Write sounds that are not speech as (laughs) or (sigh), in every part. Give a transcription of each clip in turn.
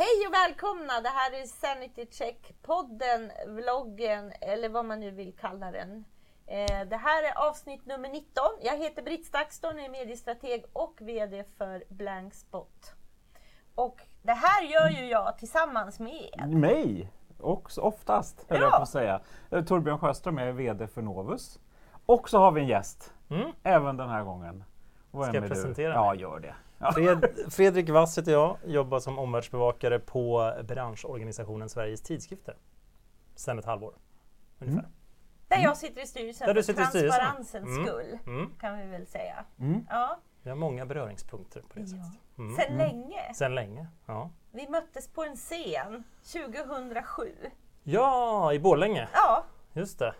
Hej och välkomna! Det här är Sanity Check-podden, vloggen eller vad man nu vill kalla den. Eh, det här är avsnitt nummer 19. Jag heter Britt Stakston, är mediestrateg och VD för Blankspot. Och det här gör ju jag tillsammans med Mig! Och oftast, höll Ja. jag på att säga. Eh, Torbjörn Sjöström är VD för Novus. Och så har vi en gäst, Mm. även den här gången. Och Ska jag är du? presentera Ja, mig? gör det. Fred, Fredrik Wass heter jag, jobbar som omvärldsbevakare på branschorganisationen Sveriges tidskrifter. Sedan ett halvår ungefär. där jag sitter i styrelsen Där du för sitter i styrelsen. transparensens Mm. skull. Mm. Kan vi väl säga. Mm. Ja, Vi har många beröringspunkter på det Ja. sättet. Mm. sedan länge. Sedan länge. Ja. Vi möttes på en scen 2007. ja, i Borlänge. Ja, Just det.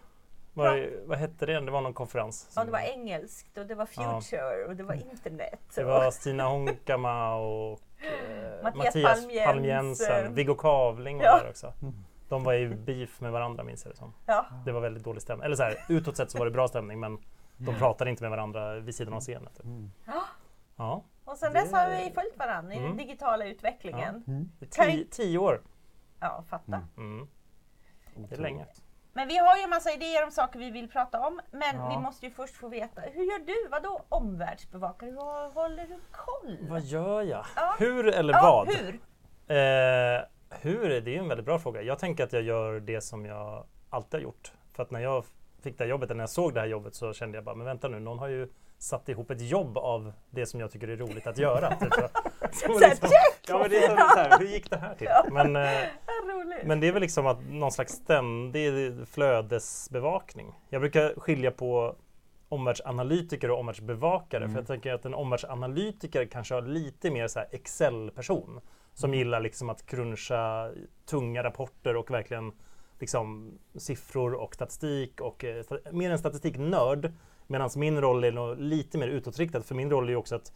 Var, vad hette det? Det var någon konferens. ja det var engelskt och det var future och det var internet. det var Stina Honkama och eh, Mattias Mattias Palm Palm Jensen. Jensen. Viggo Kavling var Ja. där också. De var i beef med varandra minns jag det som. Ja. Det var väldigt dålig stämning. Eller så här, utåt sett så var det bra stämning men de pratade inte med varandra vid sidan av scenen. Typ. Ja. Ja, Och sen Det- dess har vi följt varandra i den Mm. digitala utvecklingen. Kan tio, tio år. Ja, fatta. Mm. Det är länge. Men vi har ju en massa idéer om saker vi vill prata om. Men Ja. vi måste ju först få veta, hur gör du? Vadå omvärldsbevakare? Hur håller du koll? Vad gör jag? Ja. Hur eller ja, vad? hur? Eh, hur? Det är en väldigt bra fråga. Jag tänker att jag gör det som jag alltid har gjort. För att när jag fick det här jobbet, när jag såg det här jobbet så kände jag bara, men vänta nu, någon har ju satt ihop ett jobb av det som jag tycker är roligt att göra. (laughs) Typ. Så, Så här, check! ja, men det är som så här, hur gick det här till? Men, eh, Vad roligt. men det är väl liksom att någon slags ständig flödesbevakning. Jag brukar skilja på omvärldsanalytiker och omvärldsbevakare. För jag tänker att en omvärldsanalytiker kanske har lite mer så här Excel-person. Som gillar liksom att cruncha tunga rapporter och verkligen liksom siffror och statistik. Och, eh, mer en statistiknörd. Medan min roll är nog lite mer utåtriktad. För min roll är ju också att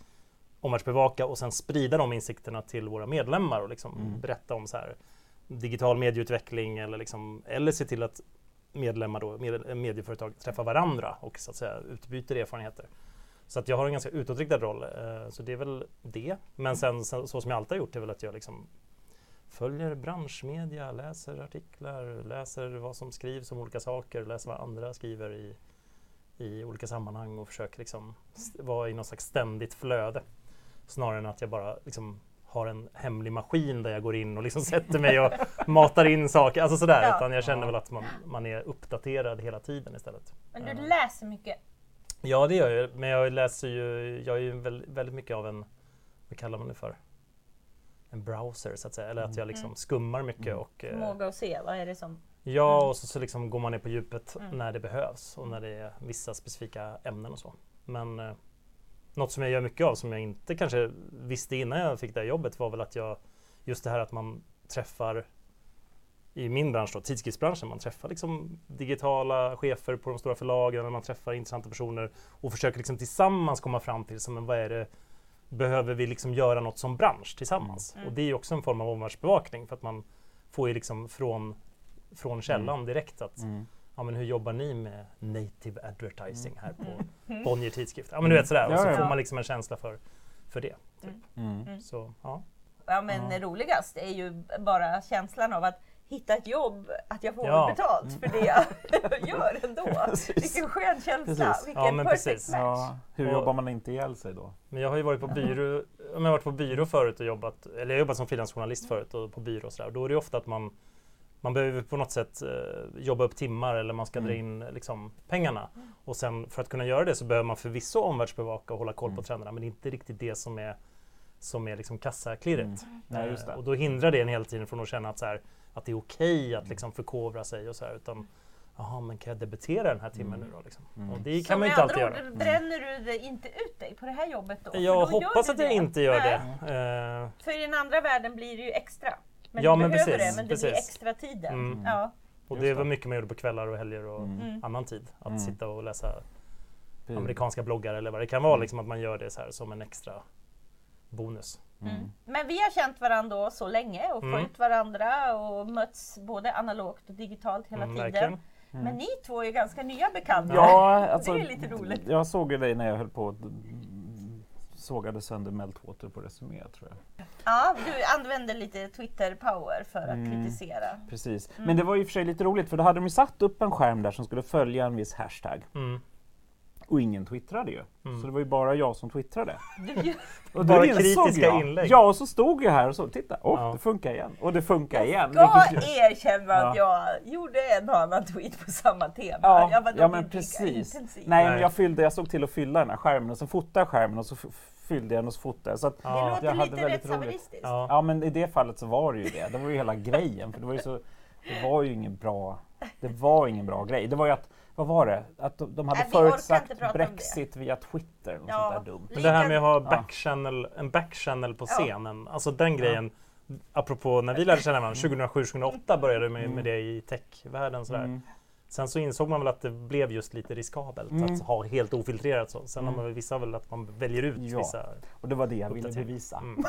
omvärldsbevaka och sen sprida de insikterna till våra medlemmar och liksom berätta om så här digital medieutveckling eller, liksom, eller se till att medlemmar, då, med, medieföretag, träffar varandra och så att säga utbyter erfarenheter. Så att jag har en ganska utåtriktad roll, eh, så det är väl det. Men sen så, så som jag alltid har gjort är väl att jag liksom följer branschmedia, läser artiklar, läser vad som skrivs om olika saker, läser vad andra skriver i, i olika sammanhang och försöker liksom vara i något slags ständigt flöde. Snarare än att jag bara liksom har en hemlig maskin där jag går in och liksom sätter mig och matar in saker. Alltså sådär. Ja. Utan jag känner väl att man, man är uppdaterad hela tiden istället. Men du läser mycket. Ja det gör jag Men jag läser ju, jag är ju väldigt, mycket av en, vad kallar man det för? En browser så att säga. Eller att jag liksom skummar mycket och eh, Förmåga att se, vad är det som... Ja, och så, så liksom går man ner på djupet Mm. när det behövs och när det är vissa specifika ämnen och så. Men eh, något som jag gör mycket av som jag inte kanske visste innan jag fick det här jobbet var väl att jag just det här att man träffar i min bransch då, tidskriftsbranschen, man träffar liksom digitala chefer på de stora förlagen, man träffar intressanta personer och försöker liksom tillsammans komma fram till som, men vad är det, behöver vi liksom göra något som bransch tillsammans? Mm. Och det är ju också en form av omvärldsbevakning för att man får ju liksom från, från källan direkt att Mm. Ja, men hur jobbar ni med native advertising här på Bonnier tidskrift? Ja men du vet sådär, och så får man liksom en känsla för, för det. Mm. Så ja. Ja men roligast är ju bara känslan av att hitta ett jobb, att jag får Ja. betalt för det jag (laughs) gör ändå. Precis. Vilken skön känsla, Precis. vilken Ja, men perfect precis. match. Ja, hur Och- jobbar man inte ihjäl sig då? Men jag har ju varit på byrå, om jag har varit på byrå förut och jobbat, eller jag har jobbat som frilansjournalist förut och på byrå och sådär. Då är det ofta att man man behöver på något sätt eh, jobba upp timmar eller man ska dra in liksom, pengarna. Och sen för att kunna göra det så behöver man förvisso omvärldsbevaka och hålla koll på trenderna. Men det är inte riktigt det som är, som är liksom kassaklirret. Nej, just det. Eh, Och då hindrar det en hela tiden från att känna att, så här, att det är okej att liksom förkovra sig och så här, utan Jaha, men kan jag debitera den här timmen nu då? Liksom? Och det Så kan man ju inte alltid andra göra. ord, bränner du inte ut dig på det här jobbet då? Jag då hoppas att jag det. inte gör Nej, det. Eh, För i den andra världen blir det ju extra. Men Ja, du men behöver precis, det, men det blir extra tiden. Mm. Ja. och det var mycket man gjorde på kvällar och helger och Mm. annan tid. Att Mm. sitta och läsa amerikanska bloggar eller vad det kan vara. Liksom att man gör det så här som en extra bonus. Mm. Men vi har känt varandra så länge och Mm. följt varandra och mötts både analogt och digitalt hela Mm, tiden. Men ni två är ganska nya bekanta. Ja, alltså, det är lite roligt. Jag såg ju dig när jag höll på sågade sönder Meltwater på Resumé tror jag. Ja, du använder lite Twitter-power för att Mm. kritisera. Precis. Mm. Men det var och för sig lite roligt för då hade de ju satt upp en skärm där som skulle följa en viss hashtag. Mm. Och ingen twittrade ju. Mm. Så det var ju bara jag som twittrade. (laughs) Och Bara kritiska jag, inlägg. Ja, och så stod jag här och så, titta, åh, Ja. det funkar igen. Och det funkar igen. ska vilket (laughs) ju- erkänna att jag gjorde en och annan tweet på samma tema. Ja, jag var ja men precis. intensiv. Nej, men Nej. jag, fyllde, jag såg till att fylla den här skärmen och så fotade jag skärmen och så fyllde jag den och så fotade jag. Så att, Det Ja, låter jag hade lite väldigt roligt. Ja. Ja men i det fallet så var det ju det. Det var ju hela grejen. För det var ju så, det var ju ingen bra, det var ingen bra grej. Det var ju att, vad var det? Att de, de hade Nej, förutsagt. Brexit via Twitter. Och Ja. sånt där dumt. Men det här med att ha Ja. backchannel, en backchannel på Ja. scenen, alltså den grejen. Apropå när vi lärde känna varandra, 2007-2008 började vi med, Mm. med det i techvärlden. Sådär. Mm. Sen så insåg man väl att det blev just lite riskabelt Mm. att ha helt ofiltrerat så. Sen har Mm. man väl vissa väl att man väljer ut Ja. vissa. Och det var det jag ville bevisa. Mm.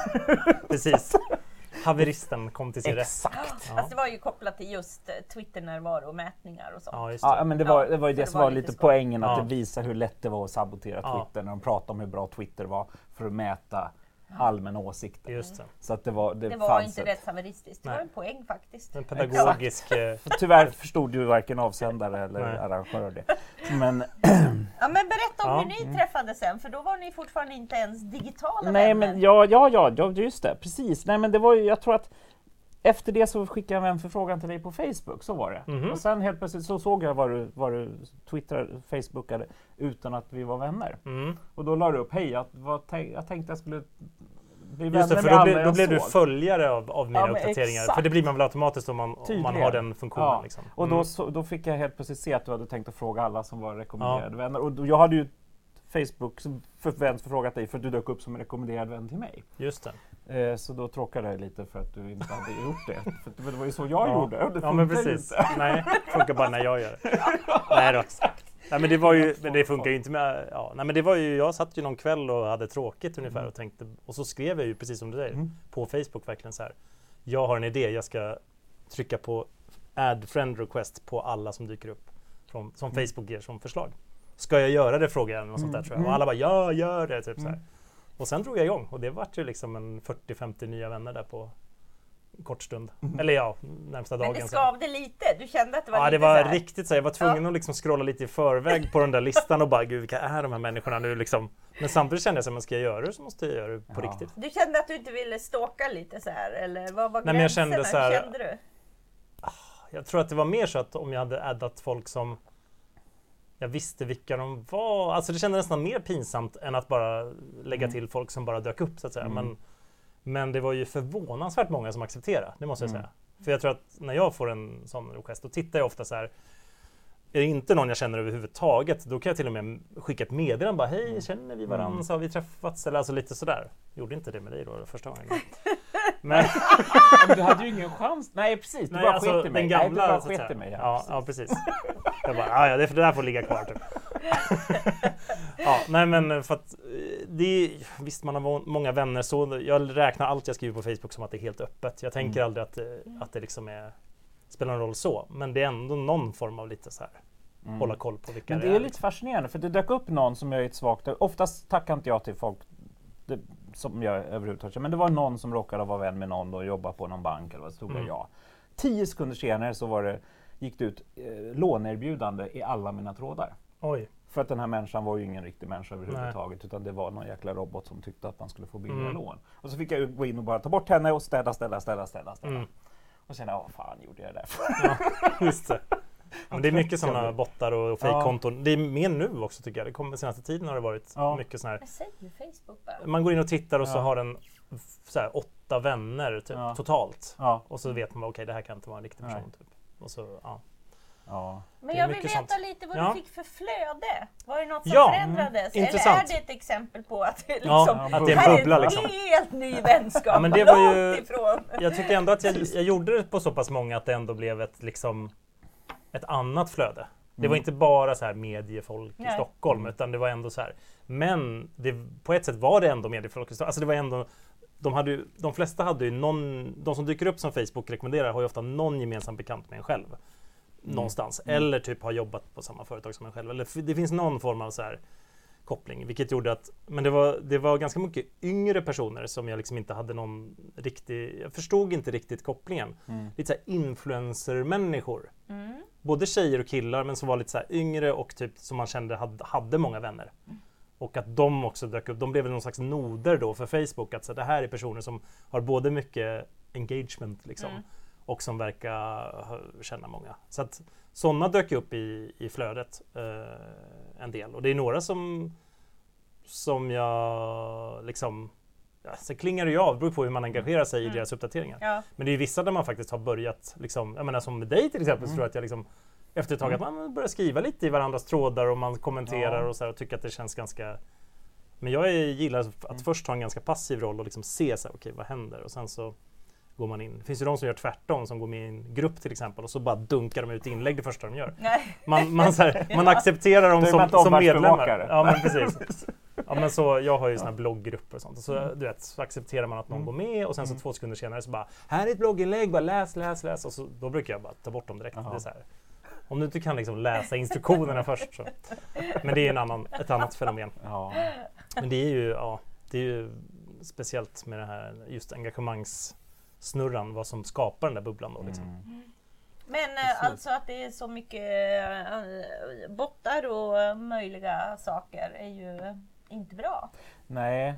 Precis. (laughs) Haveristen kom till sin rätt. Exakt. Ja. Alltså det var ju kopplat till just eh, Twitter-närvaro och mätningar och sånt. Ja, just det. Ja, men det var, det var ju det det som var var lite skoj. poängen, att Ja. det visar hur lätt det var att sabotera Ja. Twitter när de pratade om hur bra Twitter var för att mäta allmänna åsikter. Just det. Så att det var, det Det var fanns inte ett- rättshaveristiskt. Det var en poäng faktiskt. En pedagogisk... eh, (laughs) Tyvärr förstod ju varken avsändare eller Nej. arrangör det. Men, (clears throat) Ja, men berätta om Ja. hur ni träffades sen, för då var ni fortfarande inte ens digitala nej vänner. men ja, ja, ja, ja, just det, precis. Nej men det var ju, jag tror att efter det så skickade jag en förfrågan till dig på Facebook, så var det. Mhm. Och sen helt plötsligt så såg jag vad du, vad du twittrade, facebookade utan att vi var vänner. Mm. Och då la du upp, hej, jag, tänk, jag tänkte jag skulle bli vänner Just det, för då, jag då blev du följare av, av mina Ja, uppdateringar. exakt. För det blir man väl automatiskt om man, om man har den funktionen. Ja. Liksom. Och då, Mm. så, då fick jag helt plötsligt se att du hade tänkt att fråga alla som var rekommenderade vänner. Och då, jag hade ju Facebook förfrågat dig för att du dök upp som en rekommenderad vän till mig. Just det. Eh, så då tråkade jag lite för att du inte hade gjort det. För det var ju så jag Ja. gjorde. Det Ja men precis. inte. Nej, det funkar bara när jag gör det. Nej då. Nej men det var ju, men det funkar ju inte med, ja, nej men det var ju, jag satt ju någon kväll och hade tråkigt ungefär Mm. och tänkte, och så skrev jag ju precis som du säger, Mm. på Facebook verkligen så här. Jag har en idé, jag ska trycka på add friend request på alla som dyker upp från, som Mm. Facebook ger som förslag. Ska jag göra det? frågade jag eller något sånt där Mm. tror jag. Och Mm. alla bara ja, gör det. Typ så här. Mm. Och sen drog jag igång och det vart ju liksom en 40-50 nya vänner där på kort stund. Mm. Eller ja, närmsta Men dagen. det sen. skavde lite. Du kände att det var Ja, lite det var så här. riktigt så. Jag var tvungen att liksom scrolla lite i förväg på den där (laughs) listan och bara, gud vilka är de här människorna nu liksom? Men samtidigt kände jag här, men ska jag göra det så måste jag göra det på Ja. riktigt. Du kände att du inte ville stalka lite så här eller vad var Nej, men jag gränserna? kände så här- Hur kände du? Jag tror att det var mer så att om jag hade addat folk som jag visste vilka de var. Alltså det kändes nästan mer pinsamt än att bara lägga Mm. till folk som bara dök upp så att säga. Mm. Men, men det var ju förvånansvärt många som accepterade, det måste jag Mm. säga. För jag tror att när jag får en sån request, då tittar jag ofta så här. Är det inte någon jag känner överhuvudtaget, då kan jag till och med skicka ett meddelande bara Hej, känner vi varandra? Mm. Så har vi träffats? Eller alltså lite sådär. Gjorde inte det med dig då första gången? (laughs) Men, du hade ju ingen chans. Nej precis, du Nej, bara alltså, sket i mig. den gamla, Nej, du bara sket i mig. Ja, ja, precis. Jag bara, ja, ja, det, det där får ligga kvar. Typ. (laughs) ja, nej men för att eh, det är, visst man har må- många vänner så. Jag räknar allt jag skriver på Facebook som att det är helt öppet. Jag tänker Mm. aldrig att, att det liksom är, spelar någon roll så. Men det är ändå någon form av lite så här, Mm. hålla koll på vilka Men det det är är. lite fascinerande för det dök upp någon som jag är ett svagt... Oftast tackar inte jag till folk det, som jag överhuvudtaget Men det var någon som råkade vara vän med någon och jobba på någon bank eller vad stod det Mm. ja. Tio sekunder senare så var det, gick det ut eh, låneerbjudande i alla mina trådar. Oj, För att den här människan var ju ingen riktig människa överhuvudtaget utan det var någon jäkla robot som tyckte att man skulle få billiga Mm. lån. Och så fick jag gå in och bara ta bort henne och städa, städa, städa, städa. städa. Mm. Och sen, ja fan gjorde jag det där för? ja, just det. Men det är mycket sådana bottar och fejkkonton. Det är mer nu också tycker jag. Det kommer senaste tiden har det varit Ja. mycket sådana här säger Facebook bara? Man går in och tittar och så Ja. har den så här, åtta vänner typ, Ja. totalt. Ja, Och så vet man okej det här kan inte vara en riktig person. Typ. Och så, ja. ja. Men jag vill veta sånt. lite vad Ja. du fick för flöde. Var det något som Ja, förändrades? mm, Eller är det ett exempel på att det liksom, Ja, att det är en här bubbla är en liksom. helt ny vänskap? Ja, men det var ju- långt ifrån. Jag tycker ändå att jag, (laughs) jag gjorde det på så pass många att det ändå blev ett, liksom, ett annat flöde. Det var Mm. inte bara så här mediefolk i Nej. Stockholm Mm. utan det var ändå så här. Men det, på ett sätt var det ändå mediefolk i Stockholm. Alltså det var ändå de, hade ju, de flesta hade ju någon, de som dyker upp som Facebook rekommenderar har ju ofta någon gemensam bekant med en själv. Någonstans. Mm. Eller typ har jobbat på samma företag som en själv. Eller f- det finns någon form av så här koppling. Vilket gjorde att, men det var, det var ganska mycket yngre personer som jag liksom inte hade någon riktig, jag förstod inte riktigt kopplingen. Mm. Lite såhär influencer-människor. Mm. Både tjejer och killar men som var lite så här yngre och typ som man kände hade, hade många vänner. Och att de också dök upp, de blev någon slags noder då för Facebook. Att så det här är personer som har både mycket engagement liksom, Mm. och som verkar känna många. Så att sådana dök upp i, i flödet eh, en del. Och det är några som, som jag liksom Ja, sen klingar det ju av, det beror på hur man engagerar sig i Mm. deras uppdateringar. Ja. Men det är vissa där man faktiskt har börjat, liksom, jag menar som med dig till exempel, så tror jag att jag liksom efter ett tag att man börjar skriva lite i varandras trådar och man kommenterar Ja. och så här, och tycker att det känns ganska Men jag är, gillar att Mm. först ha en ganska passiv roll och liksom se så här, okej vad händer? Och sen så går man in. Det finns ju de som gör tvärtom, som går med i en grupp till exempel och så bara dunkar de ut inlägg det första de gör. Nej. Man, man, så här, (laughs) man accepterar dem som, som medlemmar. Ja men precis. (laughs) Ja, men så, jag har ju såna här blogggrupper och sånt. Och så, du vet, så accepterar man att någon Mm. går med och sen så Mm. två sekunder senare så bara Här är ett blogginlägg, bara läs, läs, läs. Och så, då brukar jag bara ta bort dem direkt. Det är så här. Om du inte kan liksom läsa instruktionerna (laughs) först så. Men det är en annan, ett annat fenomen. Ja. Men det är ju, ja, det är ju speciellt med det här just engagemangssnurran, vad som skapar den där bubblan då liksom. Mm. Men eh, Precis. alltså att det är så mycket eh, bottar och möjliga saker är ju inte bra. Nej.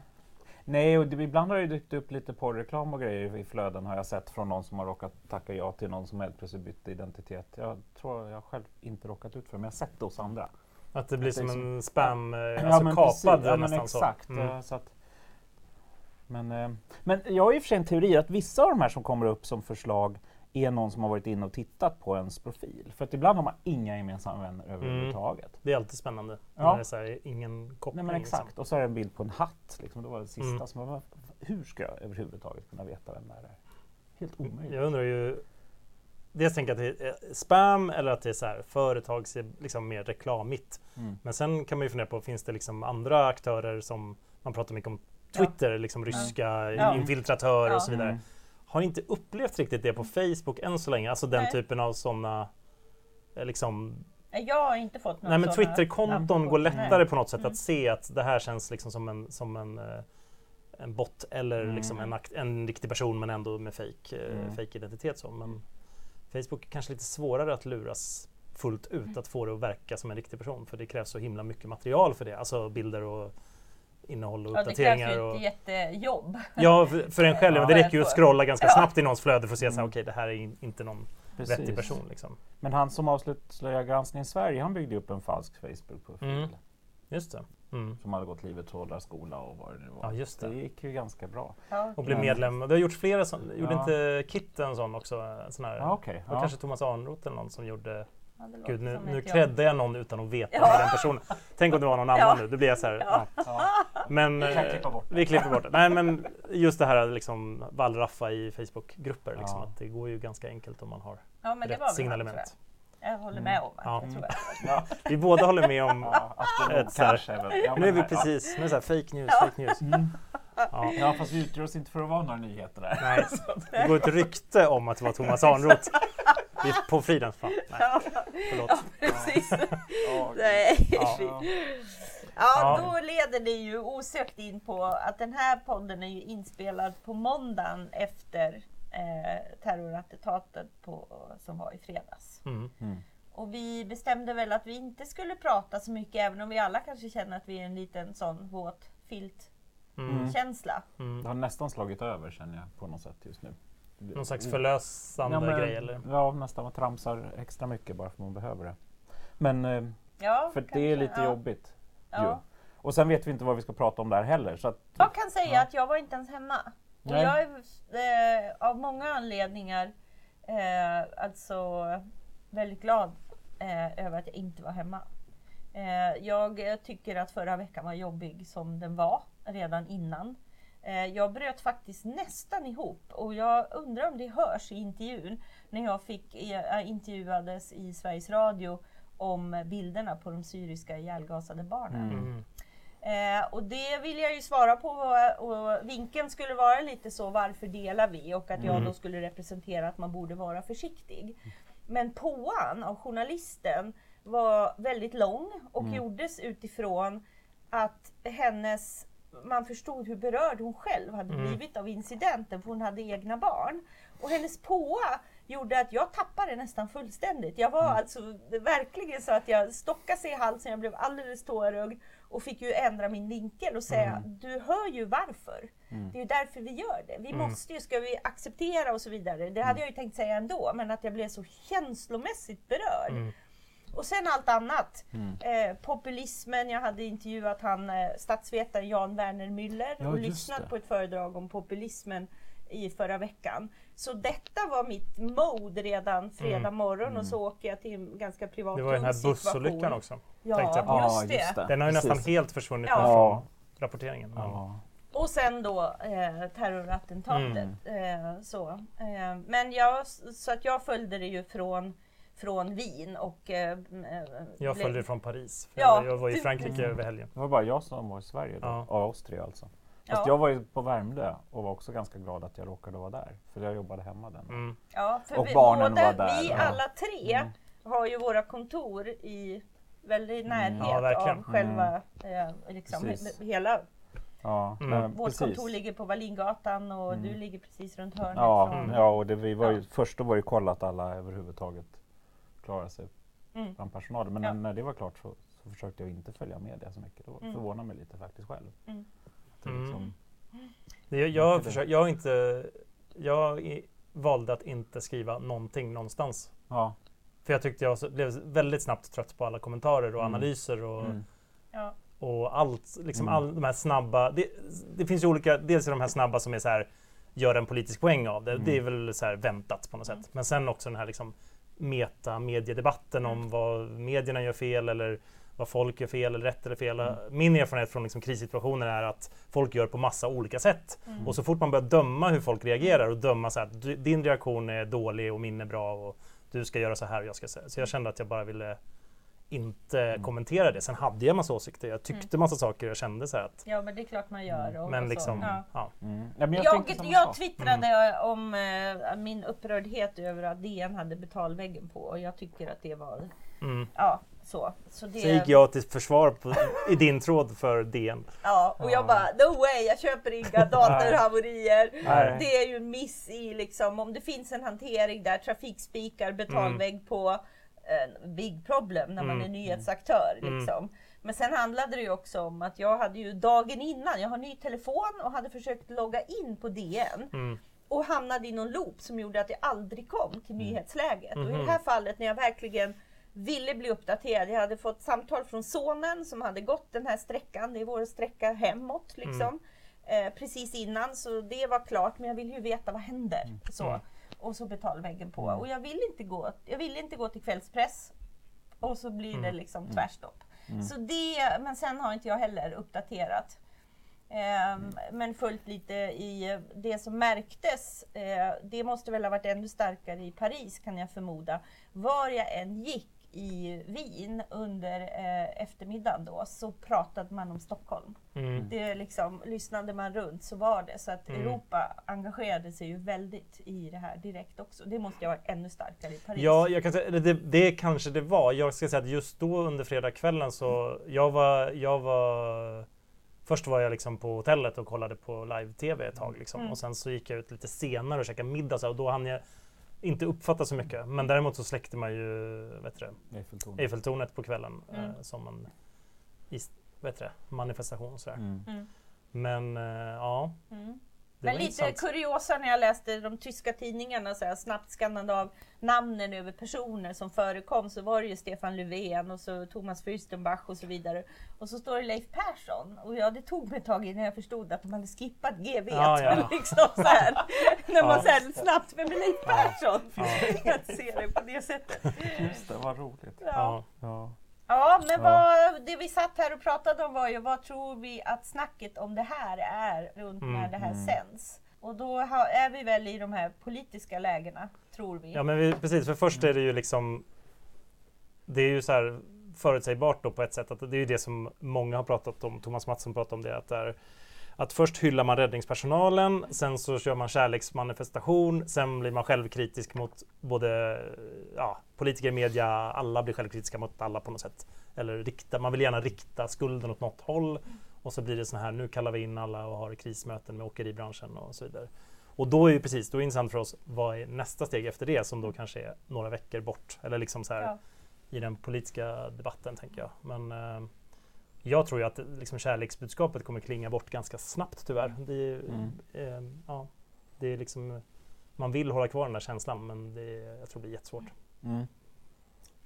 Nej, och det, ibland har det dykt upp lite porrreklam och grejer i flöden har jag sett från någon som har råkat tacka ja till någon som helt plötsligt bytte identitet. Jag tror jag själv inte råkat ut för det, men jag har sett det hos andra. Att det blir Att det som som- en spam, eh, Ja, alltså men kapad precis. ja, men nästan exakt. så. Mm. så att, men, eh, men jag har i och för sig en teori att vissa av de här som kommer upp som förslag är någon som har varit inne och tittat på ens profil. För att ibland har man inga gemensamma vänner överhuvudtaget. Det är alltid spännande. Ja. När det är så här, ingen koppling. Nej men exakt. Liksom. Och så är det en bild på en hatt. Liksom. Det var det sista Mm. som var, Hur ska jag överhuvudtaget kunna veta vem det här är? Helt omöjligt. Jag undrar ju Dels tänker jag att det är spam eller att det är så här, företags, liksom mer reklamigt. Mm. Men sen kan man ju fundera på, finns det liksom andra aktörer som man pratar mycket om Twitter, liksom ryska Ja. infiltratörer Ja. och så vidare. Mm. Har inte upplevt riktigt det på Facebook än så länge, alltså den Nej. typen av sådana liksom Eh, Jag har inte fått några Nej men Twitterkonton går lättare Nej. på något sätt Mm. att se att det här känns liksom som en, som en, eh, en bot eller Mm. liksom en, en riktig person men ändå med fake, eh, Mm. fake identitet. Så. Men Facebook är kanske lite svårare att luras fullt ut Mm. att få det att verka som en riktig person för det krävs så himla mycket material för det. Alltså bilder och innehåll och Ja, det krävs uppdateringar. ju och, ett jättejobb. ja, för, för en själv. Ja. men det räcker ju att scrolla ganska Ja. snabbt i någons flöde för att se att Mm. okej det här är in, inte någon Precis. vettig person. Liksom. Men han som avslöjade Granskning Sverige, han byggde upp en falsk Facebook-profil. Mm. Just det. Mm. Som hade gått Livets Hårdarskola och vad det nu var. Ja, just det. det gick ju ganska bra. Ja. Och blev medlem. Det har gjort flera sådana. Gjorde Ja. inte Kit en sån också? En sån här, Ja, okej. Det var kanske Thomas Arnroth eller någon som gjorde... Ja, det Gud, nu, nu ett creddar jag någon utan att veta Ja. det den personen. Tänk om det var någon (laughs) annan Ja. nu. Då blir jag så här... Ja. Ja. Men Vi kan klippa bort det. vi klipper bort det. Nej, men just det här liksom wallraffa i Facebookgrupper. Liksom, Ja. att det går ju ganska enkelt om man har Ja, men det var rätt tror signalement. Jag Jag håller med om att Ja. jag tror att Ja, (laughs) Vi båda håller med om... ja, Astrid Ett så här- kanske. Men, ja, Nu är vi här- precis... Nu är det så här fake news, Ja. fake news. Mm. Ja. Ja, fast vi utger oss inte för att vara några nyheter där. Nej, (laughs) det går ett rykte om att det var Thomas Arnroth. Vi är på Fridens fan. Nej, Ja, förlåt. ja precis. Ja. Nej. Ja. Ja. Då leder det ju osökt in på att den här podden är ju inspelad på måndagen efter eh, terrorattentatet på, som var i fredags. Mm. Mm. Och vi bestämde väl att vi inte skulle prata så mycket även om vi alla kanske känner att vi är en liten sån våt filtkänsla. Mm. Mm. Det har nästan slagit över känner jag på något sätt just nu. Det Någon slags förlösande Ja, men- grej eller? Ja, nästan man tramsar extra mycket bara för man behöver det. Men eh, Ja, för det kanske. är lite ja. jobbigt. Ja. Ju. Och sen vet vi inte vad vi ska prata om där heller. Så att, Jag kan säga Ja. att jag var inte ens hemma. Och Nej. jag är eh, av många anledningar eh, alltså väldigt glad eh, över att jag inte var hemma. Eh, jag tycker att förra veckan var jobbig som den var redan innan. Eh, jag bröt faktiskt nästan ihop och jag undrar om det hörs i intervjun när jag fick, eh, intervjuades i Sveriges Radio om bilderna på de syriska ihjälgasade barnen. Mm. Mm. Eh, och det vill jag ju svara på och, vinkeln skulle vara lite så varför delar vi och att jag Mm. då skulle representera att man borde vara försiktig. Men påan av journalisten var väldigt lång och Mm. gjordes utifrån att hennes man förstod hur berörd hon själv hade Mm. blivit av incidenten för hon hade egna barn. Och hennes påa gjorde att jag tappade nästan fullständigt. Jag var Mm. alltså verkligen så att jag stockade sig i halsen, jag blev alldeles tårögd och fick ju ändra min vinkel och säga Mm. du hör ju varför. Det är ju därför vi gör det. Vi Mm. måste ju, ska vi acceptera och så vidare. Det hade jag ju tänkt säga ändå, men att jag blev så känslomässigt berörd. Mm. Och sen allt annat. Eh, populismen, jag hade intervjuat han eh, statsvetaren Jan Werner Müller Ja, och lyssnat det. på ett föredrag om populismen i förra veckan. Så detta var mitt mode redan fredag morgon och så åker jag till en ganska privat Mm. Det var den här bussolyckan också. Ja, just, just det. Den har ju Precis. nästan helt försvunnit Ja. från rapporteringen. Ja. Och sen då eh, terrorattentatet. Mm. Eh, så. Eh, men jag, så att jag följde det ju från, från Wien och... Eh, eh, Jag följde från Paris. För Ja, jag, jag var i Frankrike Mm. över helgen. Det var bara jag som var i Sverige då, Ja. ja. oss tre alltså. Fast Ja. jag var ju på Värmdö och var också ganska glad att jag råkade vara där. För jag jobbade hemma den. Mm. Ja, för Och vi, barnen båda, var där, vi alla tre Mm. har ju våra kontor i väldigt närhet Ja, av själva eh, liksom, he- hela. Ja, Mm. men Vårt precis. kontor ligger på Wallingatan och Mm. du ligger precis runt hörnet. Ja, från, ja och det, vi var ju, Ja. först då var ju koll att alla överhuvudtaget klarade sig Mm. bland personalen. Men Ja. när det var klart så, så försökte jag inte följa med det så mycket. Det Mm. förvånar mig lite faktiskt själv. Mm. Det liksom, Jag, jag, Inte det. försöker, jag, har inte, jag i- valde att inte skriva någonting någonstans. ja. För jag tyckte jag blev väldigt snabbt trött på alla kommentarer och Mm. analyser och, Mm. Ja. och allt. Liksom Mm. all, de här snabba. Det, det finns ju olika, dels är de här snabba som är så här, gör en politisk poäng av det. Mm. Det är väl så här väntat på något sätt. Men sen också den här liksom meta-mediedebatten om vad medierna gör fel eller vad folk gör fel eller rätt eller fel. Mm. Min erfarenhet från liksom krissituationer är att folk gör på massa olika sätt. Mm. Och så fort man börjar döma hur folk reagerar och döma så att din reaktion är dålig och min är bra och du ska göra så här och jag ska säga. Så jag kände att jag bara ville inte Mm. kommentera det. Sen hade jag massa åsikter. Jag tyckte massa saker och jag kände så här att ja, men det är klart man gör. Och, Mm. men och liksom. Ja. ja. Mm. Ja, men jag, Jag, jag twittrade om eh, min upprördhet över att DN hade betalväggen på och jag tycker att det var, Mm. ja så. Så, det, Så gick jag till försvar på, i din tråd för DN. Ja, och Ja. jag bara no way, jag köper inga datorhaverier. Det är ju en miss i liksom, om det finns en hantering där trafikspikar betalvägg på en big problem när man Mm. är nyhetsaktör. Mm. Liksom. Men sen handlade det ju också om att jag hade ju dagen innan, jag har ny telefon och hade försökt logga in på DN Mm. och hamnade i någon loop som gjorde att jag aldrig kom till nyhetsläget. Och i Mhm. det här fallet när jag verkligen ville bli uppdaterad. Jag hade fått samtal från sonen som hade gått den här sträckan. Det är vår sträcka hemåt liksom. Eh, precis innan så det var klart men jag ville ju veta vad händer. Så. Mm. Och så betalväggen på. Mm. Och jag ville inte gå, jag ville inte gå till kvällspress. Och så blir det Mm. liksom tvärstopp. Mm. Så det, men sen har inte jag heller uppdaterat. Ehm, Men följt lite i det som märktes, eh, det måste väl ha varit ännu starkare i Paris kan jag förmoda. Var jag än gick i Wien under eh, eftermiddagen då så pratade man om Stockholm. Mm. Det liksom, lyssnade man runt så var det. Så att Mm. Europa engagerade sig ju väldigt i det här direkt också. Det måste ju ha varit ännu starkare i Paris. Ja, jag kan säga, det, det kanske det var. Jag ska säga att just då under fredagskvällen så jag var, jag var Först var jag liksom på hotellet och kollade på live-tv ett tag liksom. Mm. och sen så gick jag ut lite senare och käkade middag så, och då hann jag inte uppfatta så mycket. Men däremot så släckte man ju vet du, Eiffeltornet. Eiffeltornet på kvällen Mm. eh, som en is, vet du, manifestation. Sådär. Mm. Mm. Men eh, ja, Mm. Men lite intressant. kuriosa när jag läste de tyska tidningarna, så här, snabbt skannande av namnen över personer som förekom, så var det ju Stefan Löfven och så Thomas Fürstenbach och så vidare. Och så står det Leif Persson. Och ja, det tog mig ett tag innan jag förstod att de hade skippat GV. Ja, ja. (laughs) liksom så här, (laughs) när man Ja. här, snabbt, vem är Leif Persson? Ja. (laughs) att se det på det sättet. Just det, vad roligt. Ja. Ja. Ja. Men. Vad, det vi satt här och pratade om var ju vad tror vi att snacket om det här är runt Mm, när det här mm. sänds? Och då är vi väl i de här politiska lägena, tror vi. Ja men vi, precis, för först är det ju liksom Det är ju så här förutsägbart då på ett sätt att det är ju det som många har pratat om, Thomas Mattsson pratade om det, att det är att först hyllar man räddningspersonalen, sen så kör man kärleksmanifestation, sen blir man självkritisk mot både ja, politiker, media, alla blir självkritiska mot alla på något sätt. Eller rikta, man vill gärna rikta skulden åt något håll och så blir det så här, nu kallar vi in alla och har krismöten med åkeribranschen och så vidare. Och då är ju precis, då är intressant för oss, vad är nästa steg efter det som då kanske är några veckor bort? Eller liksom så här Ja. i den politiska debatten tänker jag. Men eh, jag tror ju att liksom, kärleksbudskapet kommer klinga bort ganska snabbt tyvärr. Det är, Mm. eh, ja, det är liksom, man vill hålla kvar den där känslan men det, är- jag tror det blir jättesvårt. Mm.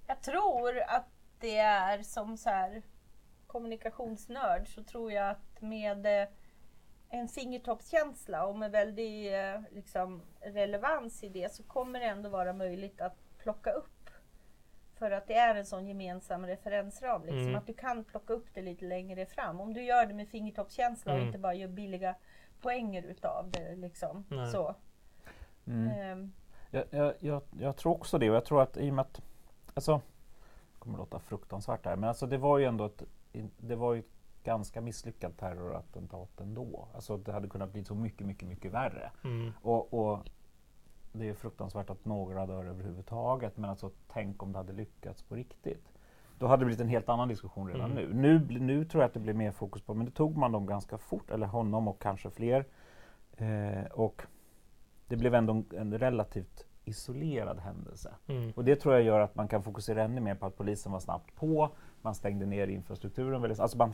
Jag tror att det är som så här kommunikationsnörd så tror jag att med eh, en fingertoppskänsla och med väldig eh, liksom, relevans i det så kommer det ändå vara möjligt att plocka upp. För att det är en sån gemensam referensram. Liksom, Mm. Att du kan plocka upp det lite längre fram. Om du gör det med fingertoppskänsla och Mm. inte bara gör billiga poänger utav det. Liksom. Nej. Så. Mm. Ehm, Jag, jag, jag, jag tror också det och jag tror att i och med att, alltså, det kommer låta fruktansvärt där, men alltså det var ju ändå ett, det var ju ett ganska misslyckat terrorattentat ändå. Alltså det hade kunnat bli så mycket, mycket, mycket värre. Mm. Och, och det är fruktansvärt att några dör överhuvudtaget, men alltså tänk om det hade lyckats på riktigt. Då hade det blivit en helt annan diskussion redan Mm. nu. nu. Nu tror jag att det blir mer fokus på, men det tog man dem ganska fort, eller honom och kanske fler. Eh, och det blev ändå en, en relativt isolerad händelse. Mm. Och det tror jag gör att man kan fokusera ännu mer på att polisen var snabbt på, man stängde ner infrastrukturen väldigt, alltså man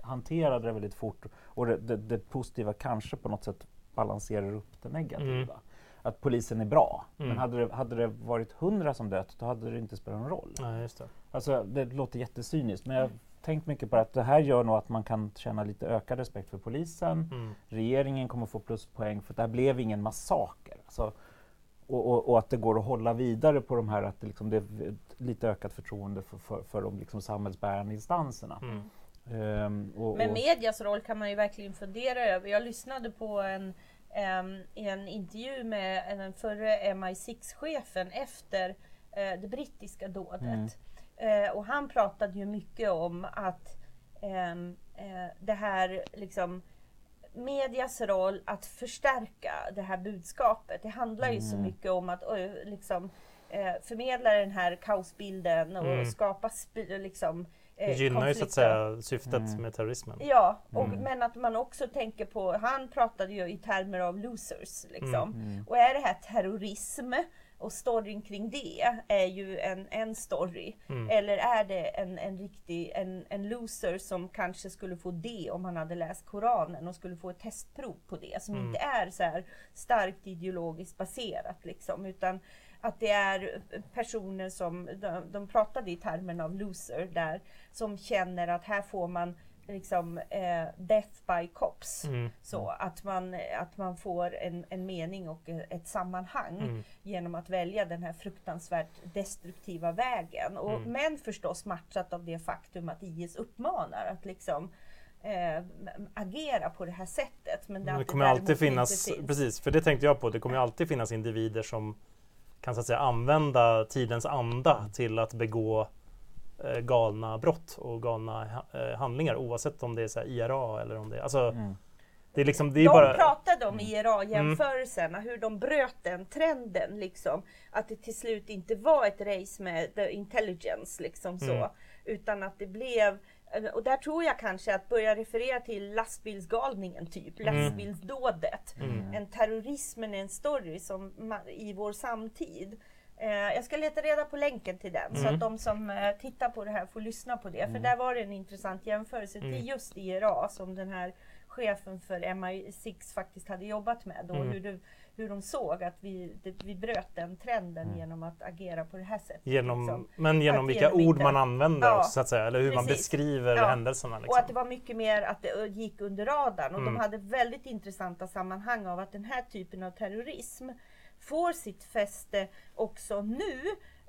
hanterade det väldigt fort och det, det, det positiva kanske på något sätt balanserar upp det negativa. Mm. Att polisen är bra. Mm. Men hade det, hade det varit hundra som dött, då hade det inte spelat någon roll. Nej, just det. Alltså, det låter jättecyniskt, men jag har tänkt mycket på att det här gör nog att man kan känna lite ökad respekt för polisen. Mm. Regeringen kommer få pluspoäng för det här blev ingen massaker. Alltså, och, och, och att det går att hålla vidare på de här, att det, liksom, det är lite ökat förtroende för, för, för de liksom samhällsbärande instanserna. Mm. Ehm, och, Men medias roll kan man ju verkligen fundera över. Jag lyssnade på en, em, en intervju med den förre MI6-chefen efter eh, det brittiska dådet. Eh, och han pratade ju mycket om att em, eh, det här liksom medias roll att förstärka det här budskapet. Det handlar ju så Mm. mycket om att liksom, förmedla den här kaosbilden och Mm. skapa liksom, Det eh, gynnar ju så att säga syftet Mm. med terrorismen. Ja, och, Mm. men att man också tänker på, han pratade ju i termer av losers. Liksom. Mm. Och är det här terrorism och storyn kring det är ju en, en story. Mm. Eller är det en, en riktig en, en loser som kanske skulle få det om han hade läst Koranen och skulle få ett testprov på det som Mm. inte är så här starkt ideologiskt baserat liksom utan att det är personer som, de, de pratade i termen av loser där, som känner att här får man liksom eh, death by cops. Mm. Så att man, att man får en, en mening och ett sammanhang Mm. genom att välja den här fruktansvärt destruktiva vägen. Och, Mm. Men förstås matchat av det faktum att IS uppmanar att liksom eh, agera på det här sättet. Men, Men att det kommer alltid finnas, precis, för det tänkte jag på, det kommer alltid finnas individer som kan så att säga använda tidens anda till att begå eh, galna brott och galna eh, handlingar oavsett om det är så här IRA eller om det är, alltså Mm. det är liksom, det är de bara... pratade om IRA-jämförelserna, hur de bröt den trenden. Liksom, att det till slut inte var ett race med the intelligence, liksom så, Mm. utan att det blev och där tror jag kanske att börja referera till lastbilsgalningen, typ, Mm. lastbilsdådet. Mm. En terrorismen är en story som i vår samtid. Eh, jag ska leta reda på länken till den så Mm. att de som eh, tittar på det här får lyssna på det. För där var det en intressant jämförelse Mm. till just IRA som den här chefen för MI6 faktiskt hade jobbat med. Mm. hur, du, hur de såg att vi, det, vi bröt den trenden Mm. genom att agera på det här sättet. Genom, liksom. men genom Att vilka genom ord inte- man använder Ja, också, så att säga, eller hur man precis. beskriver Ja. händelserna. Liksom. Och att det var mycket mer att det gick under radarn. Och Mm. de hade väldigt intressanta sammanhang av att den här typen av terrorism får sitt fäste också nu.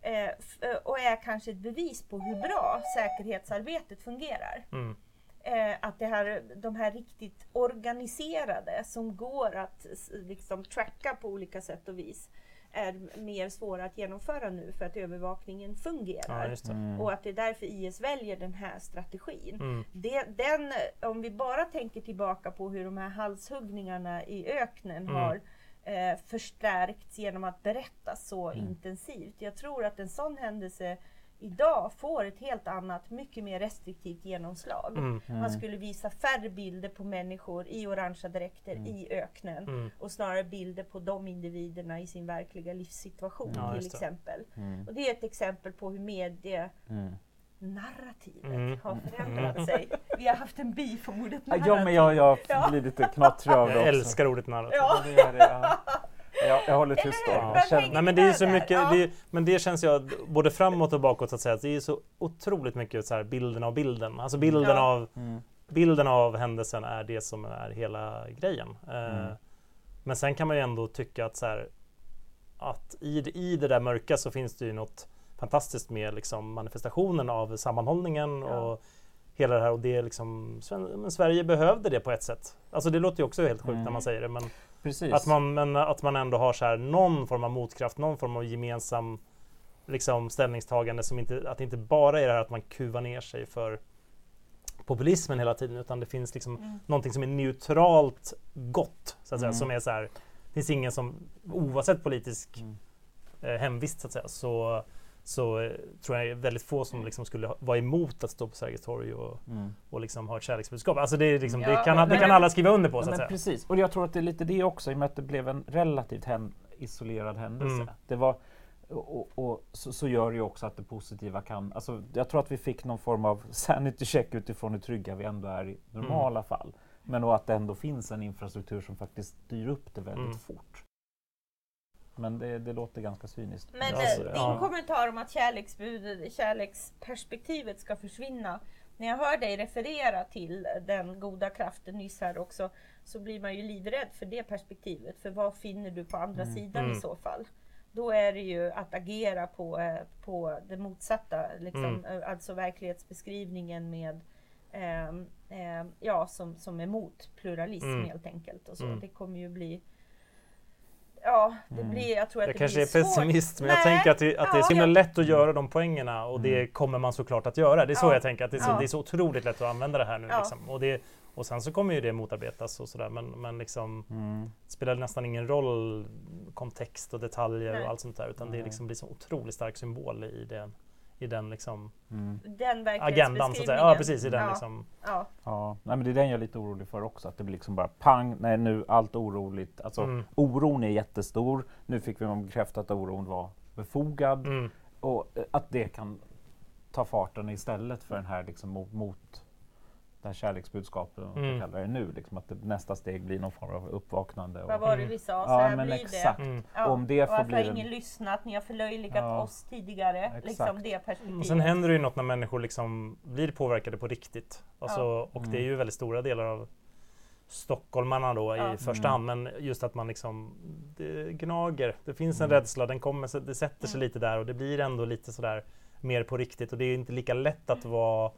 Eh, eh, och är kanske ett bevis på hur bra säkerhetsarbetet fungerar. mm. Eh, att det här, de här riktigt organiserade som går att liksom tracka på olika sätt och vis är mer svåra att genomföra nu för att övervakningen fungerar. Ja, just det. Mm. Och att det är därför IS väljer den här strategin. Mm. Det, den, om vi bara tänker tillbaka på hur de här halshuggningarna i öknen Mm. har eh, förstärkts genom att berättas så Mm. intensivt. Jag tror att en sån händelse idag får ett helt annat, mycket mer restriktivt genomslag. Mm. Man skulle visa färre bilder på människor i orangea dräkter i öknen Mm. och snarare bilder på de individerna i sin verkliga livssituation Ja, till exempel. Mm. Och det är ett exempel på hur media Mm. narrativet Mm. har förändrat sig. Vi har haft en beef om ordet narrativ. Ja, men jag, jag Ja. blir lite knattrig av det Jag också. älskar ordet narrativ. Ja. Ja. Jag, jag håller tyst då. Man känner- Nej men det är så mycket, Ja. det är, men det känns jag både framåt och bakåt så att säga. Att det är så otroligt mycket så här bilden av bilden. Alltså bilden, Ja. av, Mm. bilden av händelsen är det som är hela grejen. Eh, Mm. Men sen kan man ju ändå tycka att så här, att i, i det där mörka så finns det ju något fantastiskt med liksom manifestationen av sammanhållningen Ja. och hela det här och det är liksom men Sverige behövde det på ett sätt. Alltså det låter ju också helt sjukt Mm. när man säger det men Precis. att man, men att man ändå har så här någon form av motkraft, någon form av gemensam liksom, ställningstagande som inte, att det inte bara är det här att man kuvar ner sig för populismen hela tiden utan det finns liksom Mm. någonting som är neutralt gott. Så att säga, Mm. som är så här, det finns ingen som oavsett politisk Mm. eh, hemvist så att säga så, så eh, tror jag väldigt få som liksom skulle ha- vara emot att stå på Sergels torg och, Mm. och liksom ha ett kärleksbudskap. Alltså det, är liksom, det, Ja, kan, men- det kan alla skriva under på så att säga. precis, och jag tror att det är lite det också i och med att det blev en relativt hän, isolerad händelse. Mm. Det var, och, och, och så, så gör det ju också att det positiva kan... Alltså, jag tror att vi fick någon form av (laughs) sanity check utifrån hur trygga vi ändå är i normala fall. Men och att det ändå finns en infrastruktur som faktiskt styr upp det väldigt Mm. fort. Men det, det låter ganska cyniskt. Men Alltså, eh, din ja. kommentar om att kärleksbudet, kärleksperspektivet ska försvinna. När jag hör dig referera till den goda kraften nyss här också så blir man ju livrädd för det perspektivet. För vad finner du på andra sidan Mm. i så fall? Då är det ju att agera på, eh, på det motsatta, liksom, Mm. eh, alltså verklighetsbeskrivningen med ehm, ehm, ja, som, som är emot pluralism Mm. helt enkelt. Och så. Mm. Det kommer ju bli Ja, det Mm. blir, jag tror att Jag det kanske blir är pessimist men jag Nej, tänker att det, att det är så ja, himla jag- lätt att göra de poängerna och det Mm. kommer man såklart att göra. Det är så Ja. jag tänker, att det är, så, Ja. det är så otroligt lätt att använda det här nu. Ja. Liksom. Och, det, och sen så kommer ju det motarbetas och sådär men, men liksom Mm. det spelar nästan ingen roll kontext och detaljer Nej. och allt sånt där utan det Nej. liksom blir så otroligt stark symbol i den, i den liksom Den Mm. agendan. Så att säga. Ja precis, i den Ja. liksom. Ja, Ja, nej, men det är den jag är lite orolig för också. Att det blir liksom bara pang, nej nu allt oroligt. Alltså Mm. oron är jättestor. Nu fick vi bekräftat att oron var befogad. Mm. Och eh, att det kan ta farten istället för den här liksom mot, mot det här kärleksbudskapet, om man Mm. ska kalla det nu. Liksom att det, nästa steg blir någon form av uppvaknande. vad Och, var det Mm. vi sa? Så ja, här men blir exakt. det. Mm. Ja. Om det får varför bli har ingen lyssnat? Ni har förlöjligat Ja. oss tidigare. Exakt. Liksom det perspektivet. Och sen händer det ju något när människor liksom blir påverkade på riktigt. Alltså, Ja. Och Mm. det är ju väldigt stora delar av stockholmarna då Ja. i första Mm. hand. Men just att man liksom det gnager. Det finns en Mm. rädsla, den kommer, det sätter sig Mm. lite där och det blir ändå lite sådär mer på riktigt. Och det är inte lika lätt att vara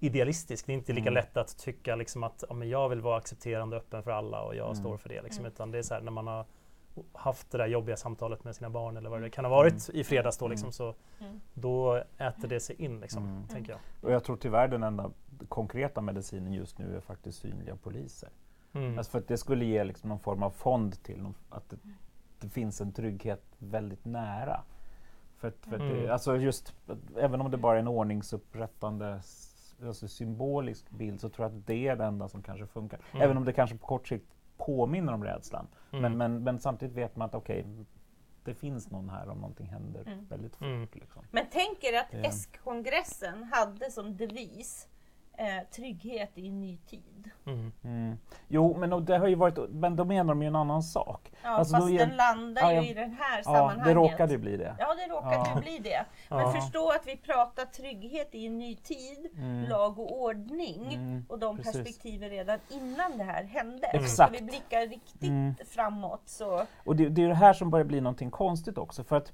idealistisk. Det är inte lika Mm. lätt att tycka liksom att ja, men jag vill vara accepterande och öppen för alla och jag Mm. står för det. Liksom. Mm. Utan det är så här när man har haft det där jobbiga samtalet med sina barn eller vad det kan ha varit i fredags då, Mm. liksom, så Mm. då äter det sig in liksom, Mm. tänker jag. och jag tror tyvärr den enda konkreta medicinen just nu är faktiskt synliga poliser. Mm. Alltså för att det skulle ge liksom någon form av fond till någon, att det, det finns en trygghet väldigt nära. För att, för att det, Mm. alltså just, även om det bara är en ordningsupprättande alltså symbolisk bild så tror jag att det är det enda som kanske funkar. Mm. Även om det kanske på kort sikt påminner om rädslan. Mm. Men, men, men samtidigt vet man att okej, det finns någon här om någonting händer Mm. väldigt fort. Mm. Liksom. Men tänk er att Det- S-kongressen hade som devis eh, trygghet i en ny tid. Mm. Mm. Jo, men det har ju varit, men då menar de ju en annan sak. Ja, Alltså, fast den landar Ja, ju i den här Ja, sammanhanget. det råkade ju bli det. Ja, det råkade Ja. ju bli det. Men Ja. förstå att vi pratar trygghet i en ny tid, Mm. lag och ordning Mm, och de precis. perspektiven redan innan det här hände. Exakt. Ska vi blickar riktigt Mm. framåt så... Och det, det är det här som börjar bli någonting konstigt också. För att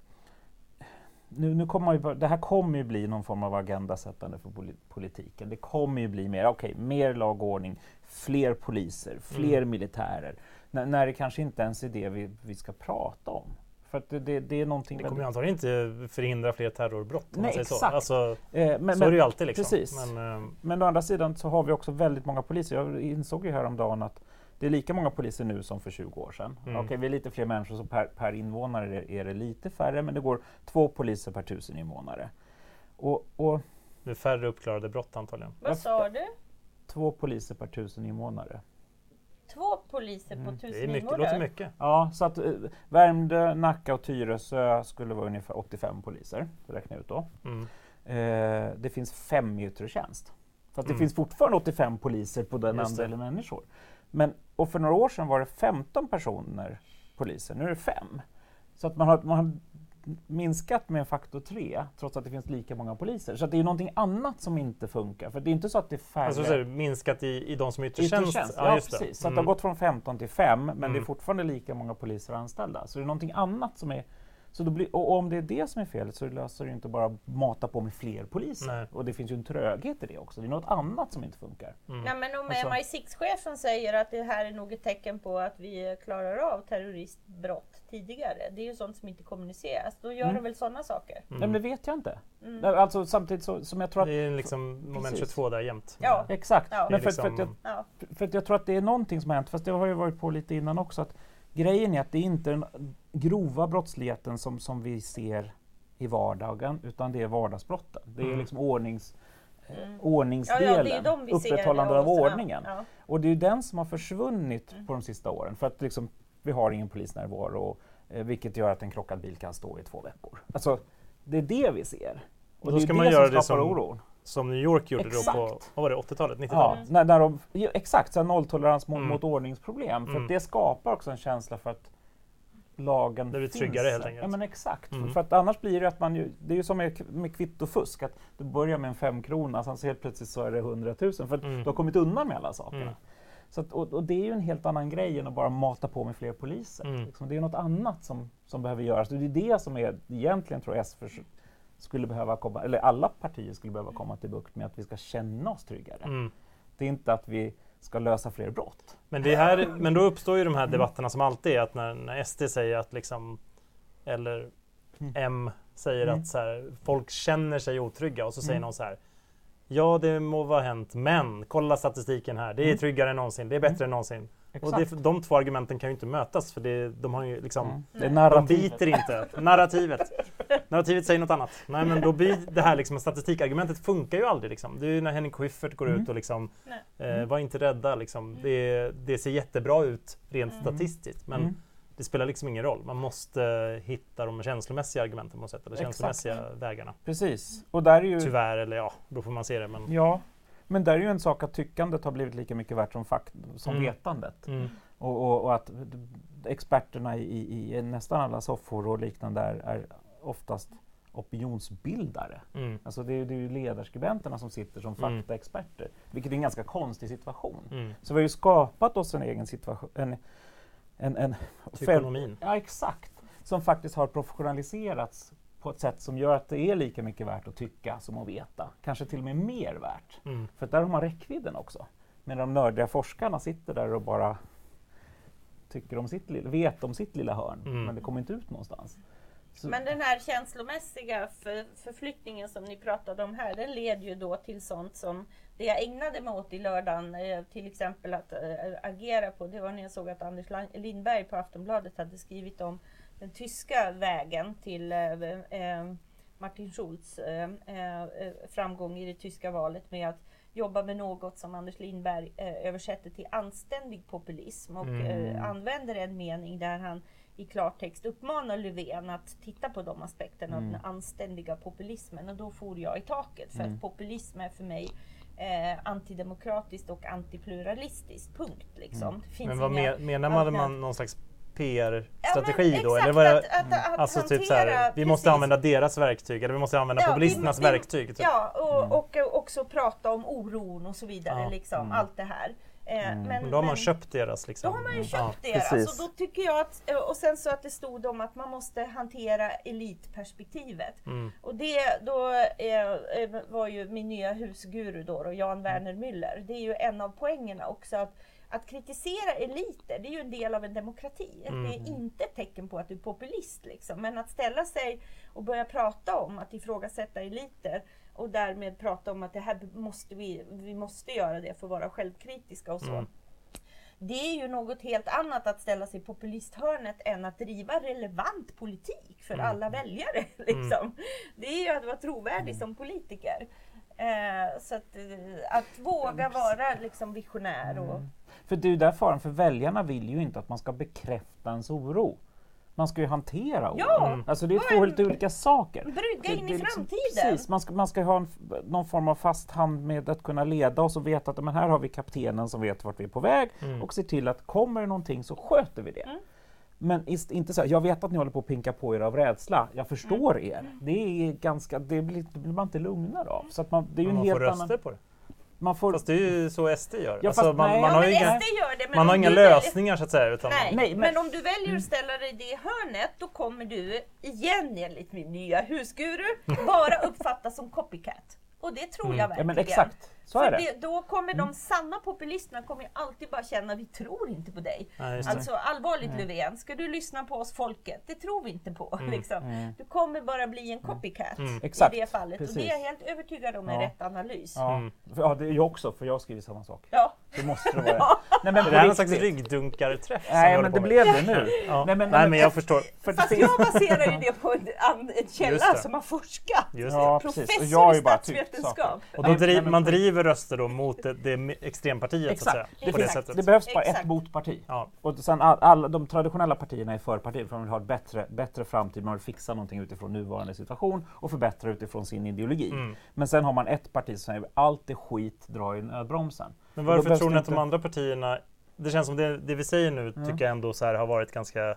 nu, nu kommer ju, det här kommer ju bli någon form av agendasättande för poli- politiken. Det kommer ju bli mer, okej, mer lag och ordning, fler poliser, fler Mm. militärer. När, när det kanske inte ens är det vi, vi ska prata om. För det, det, det är någonting Det kommer väldigt- antagligen inte förhindra fler terrorbrott. Nej, säger så. exakt. Alltså, eh, men, så är det ju alltid. Liksom. precis. Men, eh, Men å andra sidan så har vi också väldigt många poliser. Jag insåg ju häromdagen att det är lika många poliser nu som för 20 år sedan. Mm. Okej, vi är lite fler människor, så per, per invånare är- är det lite färre, men det går två poliser per tusen invånare. Och, och det är färre uppklarade brott antagligen. Vad sa du? två poliser per tusen invånare. Två poliser på Mm. Det, är tusen mycket, invånare? låter mycket. Ja, så att eh, Värmdö, Nacka och Tyresö skulle vara ungefär 85 poliser, räkna ut då. Mm. Eh, det finns fem i yttre tjänst. Så att det Mm. finns fortfarande 85 poliser på den det. andelen människor. Men, och för några år sedan var det 15 personer poliser, nu är det fem. Så att man har, man har minskat med en faktor tre trots att det finns lika många poliser. Så det är någonting annat som inte funkar. För det är inte så att det är färre Alltså, så är det minskat i, i de som är yttre tjänst? tjänst. Ja, det. precis. Så att det Mm. har gått från 15 till 5 men det är Mm. fortfarande lika många poliser anställda. Så det är någonting annat som är så då blir, och om det är det som är felet så löser det inte bara att mata på med fler poliser. Nej. Och det finns ju en tröghet i det också. Det är något annat som inte funkar. Mm. Ja, men om Alltså- MI6-chefen säger att det här är nog ett tecken på att vi klarar av terroristbrott tidigare. Det är ju sånt som inte kommuniceras. Då gör Mm. de väl sådana saker. Mm. Nej, men det vet jag inte. Mm. Nej, Alltså samtidigt så, som jag tror att... Det är liksom moment Precis. 22 där jämt. Ja. Exakt. Ja. Men för, för, att jag, liksom- Ja. för att jag tror att det är någonting som har hänt, fast det har ju varit på lite innan också, att grejen är att det är inte den grova brottsligheten som, som vi ser i vardagen, utan det är vardagsbrotten. Det är Mm. liksom ordnings, eh, Mm. Ja, ordningsdelen, ja, det är de vi ser. upprätthållande av ordningen. Ja. Och det är ju den som har försvunnit Mm. på de sista åren, för att liksom, vi har ingen polisnärvaro, eh, vilket gör att en krockad bil kan stå i två veckor. Alltså, det är det vi ser. Och då det är ska det man som göra det skapar som- oron. Som New York gjorde då på Exakt. vad var det, 80-talet? Ja, 90-talet? när, när de, ja, exakt, så här nolltolerans mot, Mm. mot ordningsproblem. För Mm. att det skapar också en känsla för att lagen Det blir finns tryggare helt enkelt. Ja men exakt. Mm. För att annars blir det att man ju, det är ju som med, med kvittofusk, att du börjar med en femkrona, sen så helt plötsligt så är det hundratusen för att Mm. du har kommit undan med alla sakerna. Mm. Så att, och, och det är ju en helt annan grej än att bara mata på med fler poliser. Mm. Liksom, det är något annat som, som behöver göras. Det är det som är, egentligen tror jag S för, skulle behöva komma, eller alla partier skulle behöva komma till bukt med, att vi ska känna oss tryggare. Mm. Det är inte att vi ska lösa fler brott. Men, det här, men då uppstår ju de här debatterna som alltid är att när, när SD säger att liksom, eller Mm. M säger Mm. att så här, folk känner sig otrygga och så säger Mm. någon så här Ja, det må vara hänt, men kolla statistiken här. Det är Mm. tryggare än någonsin. Det är bättre än någonsin. Och det, de två argumenten kan ju inte mötas för det, de har ju liksom Mm. Det är De narrativet. biter inte. Narrativet. Narrativet säger något annat. Nej men då blir det här liksom, statistikargumentet funkar ju aldrig. Liksom. Det är ju när Henrik Schyffert går Mm. ut och liksom, eh, var inte rädda. Liksom. Det, det ser jättebra ut rent Mm. statistiskt. Men Mm. det spelar liksom ingen roll. Man måste hitta de känslomässiga argumenten på något sätt. Eller Exakt. känslomässiga vägarna. Precis. Och där är ju... Tyvärr, eller ja, då får man se det. Men, Ja, men där är ju en sak att tyckandet har blivit lika mycket värt som, fakt som Mm. vetandet. mm. Och, och, och att experterna i, i, nästan alla soffor och liknande är, är oftast opinionsbildare. Mm. Alltså det är, det är ju ledarskribenterna som sitter som Mm. faktaexperter, vilket är en ganska konstig situation. Mm. Så vi har ju skapat oss en egen situation, en, en, en. Ja, exakt. Som faktiskt har professionaliserats på ett sätt som gör att det är lika mycket värt att tycka som att veta. Kanske till och med mer värt. Mm. För där har man räckvidden också. Men de nördiga forskarna sitter där och bara tycker om sitt, lilla- vet om sitt lilla hörn, Mm. men det kommer inte ut någonstans. Så, Men den här känslomässiga för, förflyttningen som ni pratade om här, den leder ju då till sånt som det jag ägnade mig åt i lördagen, eh, till exempel att eh, agera på, det var när jag såg att Anders Lindberg på Aftonbladet hade skrivit om den tyska vägen till eh, eh, Martin Schulz eh, framgång i det tyska valet med att jobba med något som Anders Lindberg översätter till anständig populism och Mm. använder en mening där han i klartext uppmanar Löfven att titta på de aspekterna av Mm. den anständiga populismen och då for jag i taket för Mm. att populism är för mig eh, antidemokratiskt och antipluralistiskt. Punkt. Liksom. Mm. Men vad men, menar man, man någon slags Ja, men PR-strategi då? exakt, Eller vad, att, att, att Alltså hantera, typ så här, vi måste precis. använda deras verktyg eller vi måste använda Ja, vi- populisternas vi- verktyg. Typ. Ja, och, Mm. och, och också prata om oron och så vidare. Ja, Liksom, mm. Allt det här. Eh, Mm. men, Men då har man men- köpt deras liksom. då har man ju Ja. köpt det. precis. Alltså, då tycker jag att, och sen så att det stod om att man måste hantera elitperspektivet. Mm. Och det då eh, eh, var ju min nya husguru då, då Jan Werner Müller. Det är ju en av poängerna också. Att, att kritisera eliter, det är ju en del av en demokrati. Mm. Det är inte ett tecken på att du är populist. Liksom. Men att ställa sig och börja prata om att ifrågasätta eliter och därmed prata om att det här måste vi, vi måste göra det för att vara självkritiska och så. Mm. Det är ju något helt annat att ställa sig i populisthörnet än att driva relevant politik för Mm. alla väljare. (laughs) Liksom. Det är ju att vara trovärdig som politiker. Eh, så att, eh, att våga vara liksom visionär och För det är ju där faran, för väljarna vill ju inte att man ska bekräfta ens oro. Man ska ju hantera oron. Ja, Alltså det är två helt olika saker. brygga in det i liksom- framtiden. Precis, man ska, man ska ha en, någon form av fast hand med att kunna leda oss och veta att men här har vi kaptenen som vet vart vi är på väg Mm. och se till att kommer det någonting så sköter vi det. Mm. Men ist, inte så här, jag vet att ni håller på att pinka på er av rädsla, jag förstår Mm. er. Det är ganska, det blir, det blir man inte lugnare av. Så att man, det är ju Men en man helt får röster annan... på det. Man får, Fast det är ju så SD gör. Ja, alltså, man, nej, man ja, har ju inga, SD gör det, man har inga lösningar så att säga. Utan Nej, man, Nej, men, men- om du väljer att ställa dig i det hörnet, då kommer du igen enligt min nya husguru bara uppfattas som copycat. Och det tror jag ja verkligen. men exakt, så För är det. det, då kommer de sanna populisterna kommer ju alltid bara känna vi tror inte på dig. Det. Alltså allvarligt Löfven, ska du lyssna på oss folket? Det tror vi inte på. (laughs) Mm. Liksom. Mm. Du kommer bara bli en copycat Mm. Exakt, i det fallet. precis. Och det är jag helt övertygad om är Ja. rätt analys. Ja. Ja, Mm. ja, det är jag också, för jag skriver samma sak. Ja. Det måste det vara. Nej, men är det här på någon slags ryggdunkarträff? Nej, men det blev det nu. (laughs) Ja. Nej, Nej, men- men, jag förstår. (laughs) För Fast jag baserar ju det på en, en källa som har forskat. Ja, Professor i statsvetenskap. Och då driv, men man på- driver röster då mot det, det extrempartiet så att säga. Exakt. På det Exakt. sättet. Det behövs bara Exakt. ett motparti. Ja. Och sen all, alla de traditionella partierna är förpartier för de vill ha ett bättre, bättre framtid, man vill fixa någonting utifrån nuvarande situation och förbättra utifrån sin ideologi. Mm. Men sen har man ett parti som säger allt är skit, dra i nödbromsen. Men varför tror ni att de andra partierna, det känns som det, det vi säger nu Mm. tycker jag ändå så här har varit ganska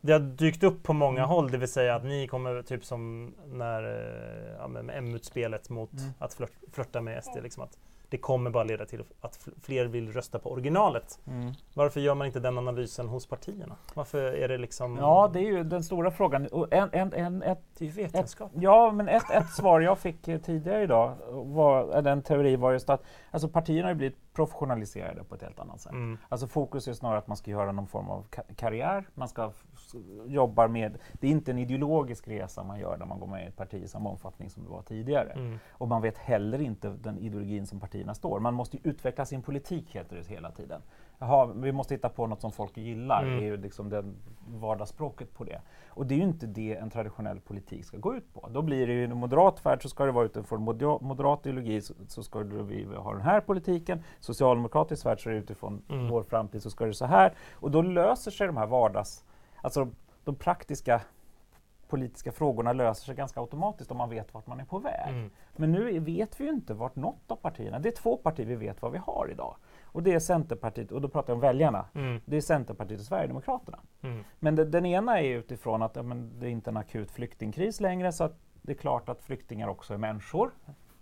det har dykt upp på många Mm. håll, det vill säga att ni kommer typ som när eh, ja, M-utspelet mot Mm. att flört, flörta med SD, liksom att det kommer bara leda till att fl- fler vill rösta på originalet. Varför gör man inte den analysen hos partierna? Varför är det liksom... Ja, det är ju den stora frågan. Och en, en, en, ett, det är ju vetenskap. Ja, men ett, ett svar jag fick eh, tidigare idag, var, eh, den teori var just att alltså partierna har ju blivit professionaliserade på ett helt annat sätt. Mm. Alltså fokus är snarare att man ska göra någon form av ka- karriär, man ska jobba med, det är inte en ideologisk resa man gör när man går med i ett parti i samma omfattning som det var tidigare. Mm. Och man vet heller inte den ideologin som partierna står. Man måste utveckla sin politik heter det hela tiden. Jaha, vi måste hitta på något som folk gillar, Mm. det är ju liksom det vardagsspråket på det. Och det är ju inte det en traditionell politik ska gå ut på. Då blir det ju en moderat värld så ska det vara utifrån moder- moderat ideologi så, så ska vi ha den här politiken. Socialdemokratisk värld så är det utifrån Mm. vår framtid så ska det så här. Och då löser sig de här vardags, alltså de, de praktiska politiska frågorna löser sig ganska automatiskt om man vet vart man är på väg. Mm. Men nu vet vi ju inte vart något av partierna, det är två partier vi vet vad vi har idag. Och det är Centerpartiet, och då pratar jag om väljarna, Mm. det är Centerpartiet och Sverigedemokraterna. Mm. Men det, den ena är utifrån att ja, men det är inte en akut flyktingkris längre så det är klart att flyktingar också är människor,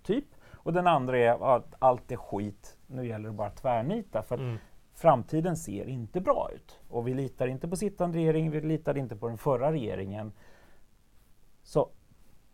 typ. Och den andra är att allt är skit, nu gäller det bara att tvärnita. För Mm. framtiden ser inte bra ut. Och vi litar inte på sittande regering, vi litar inte på den förra regeringen. Så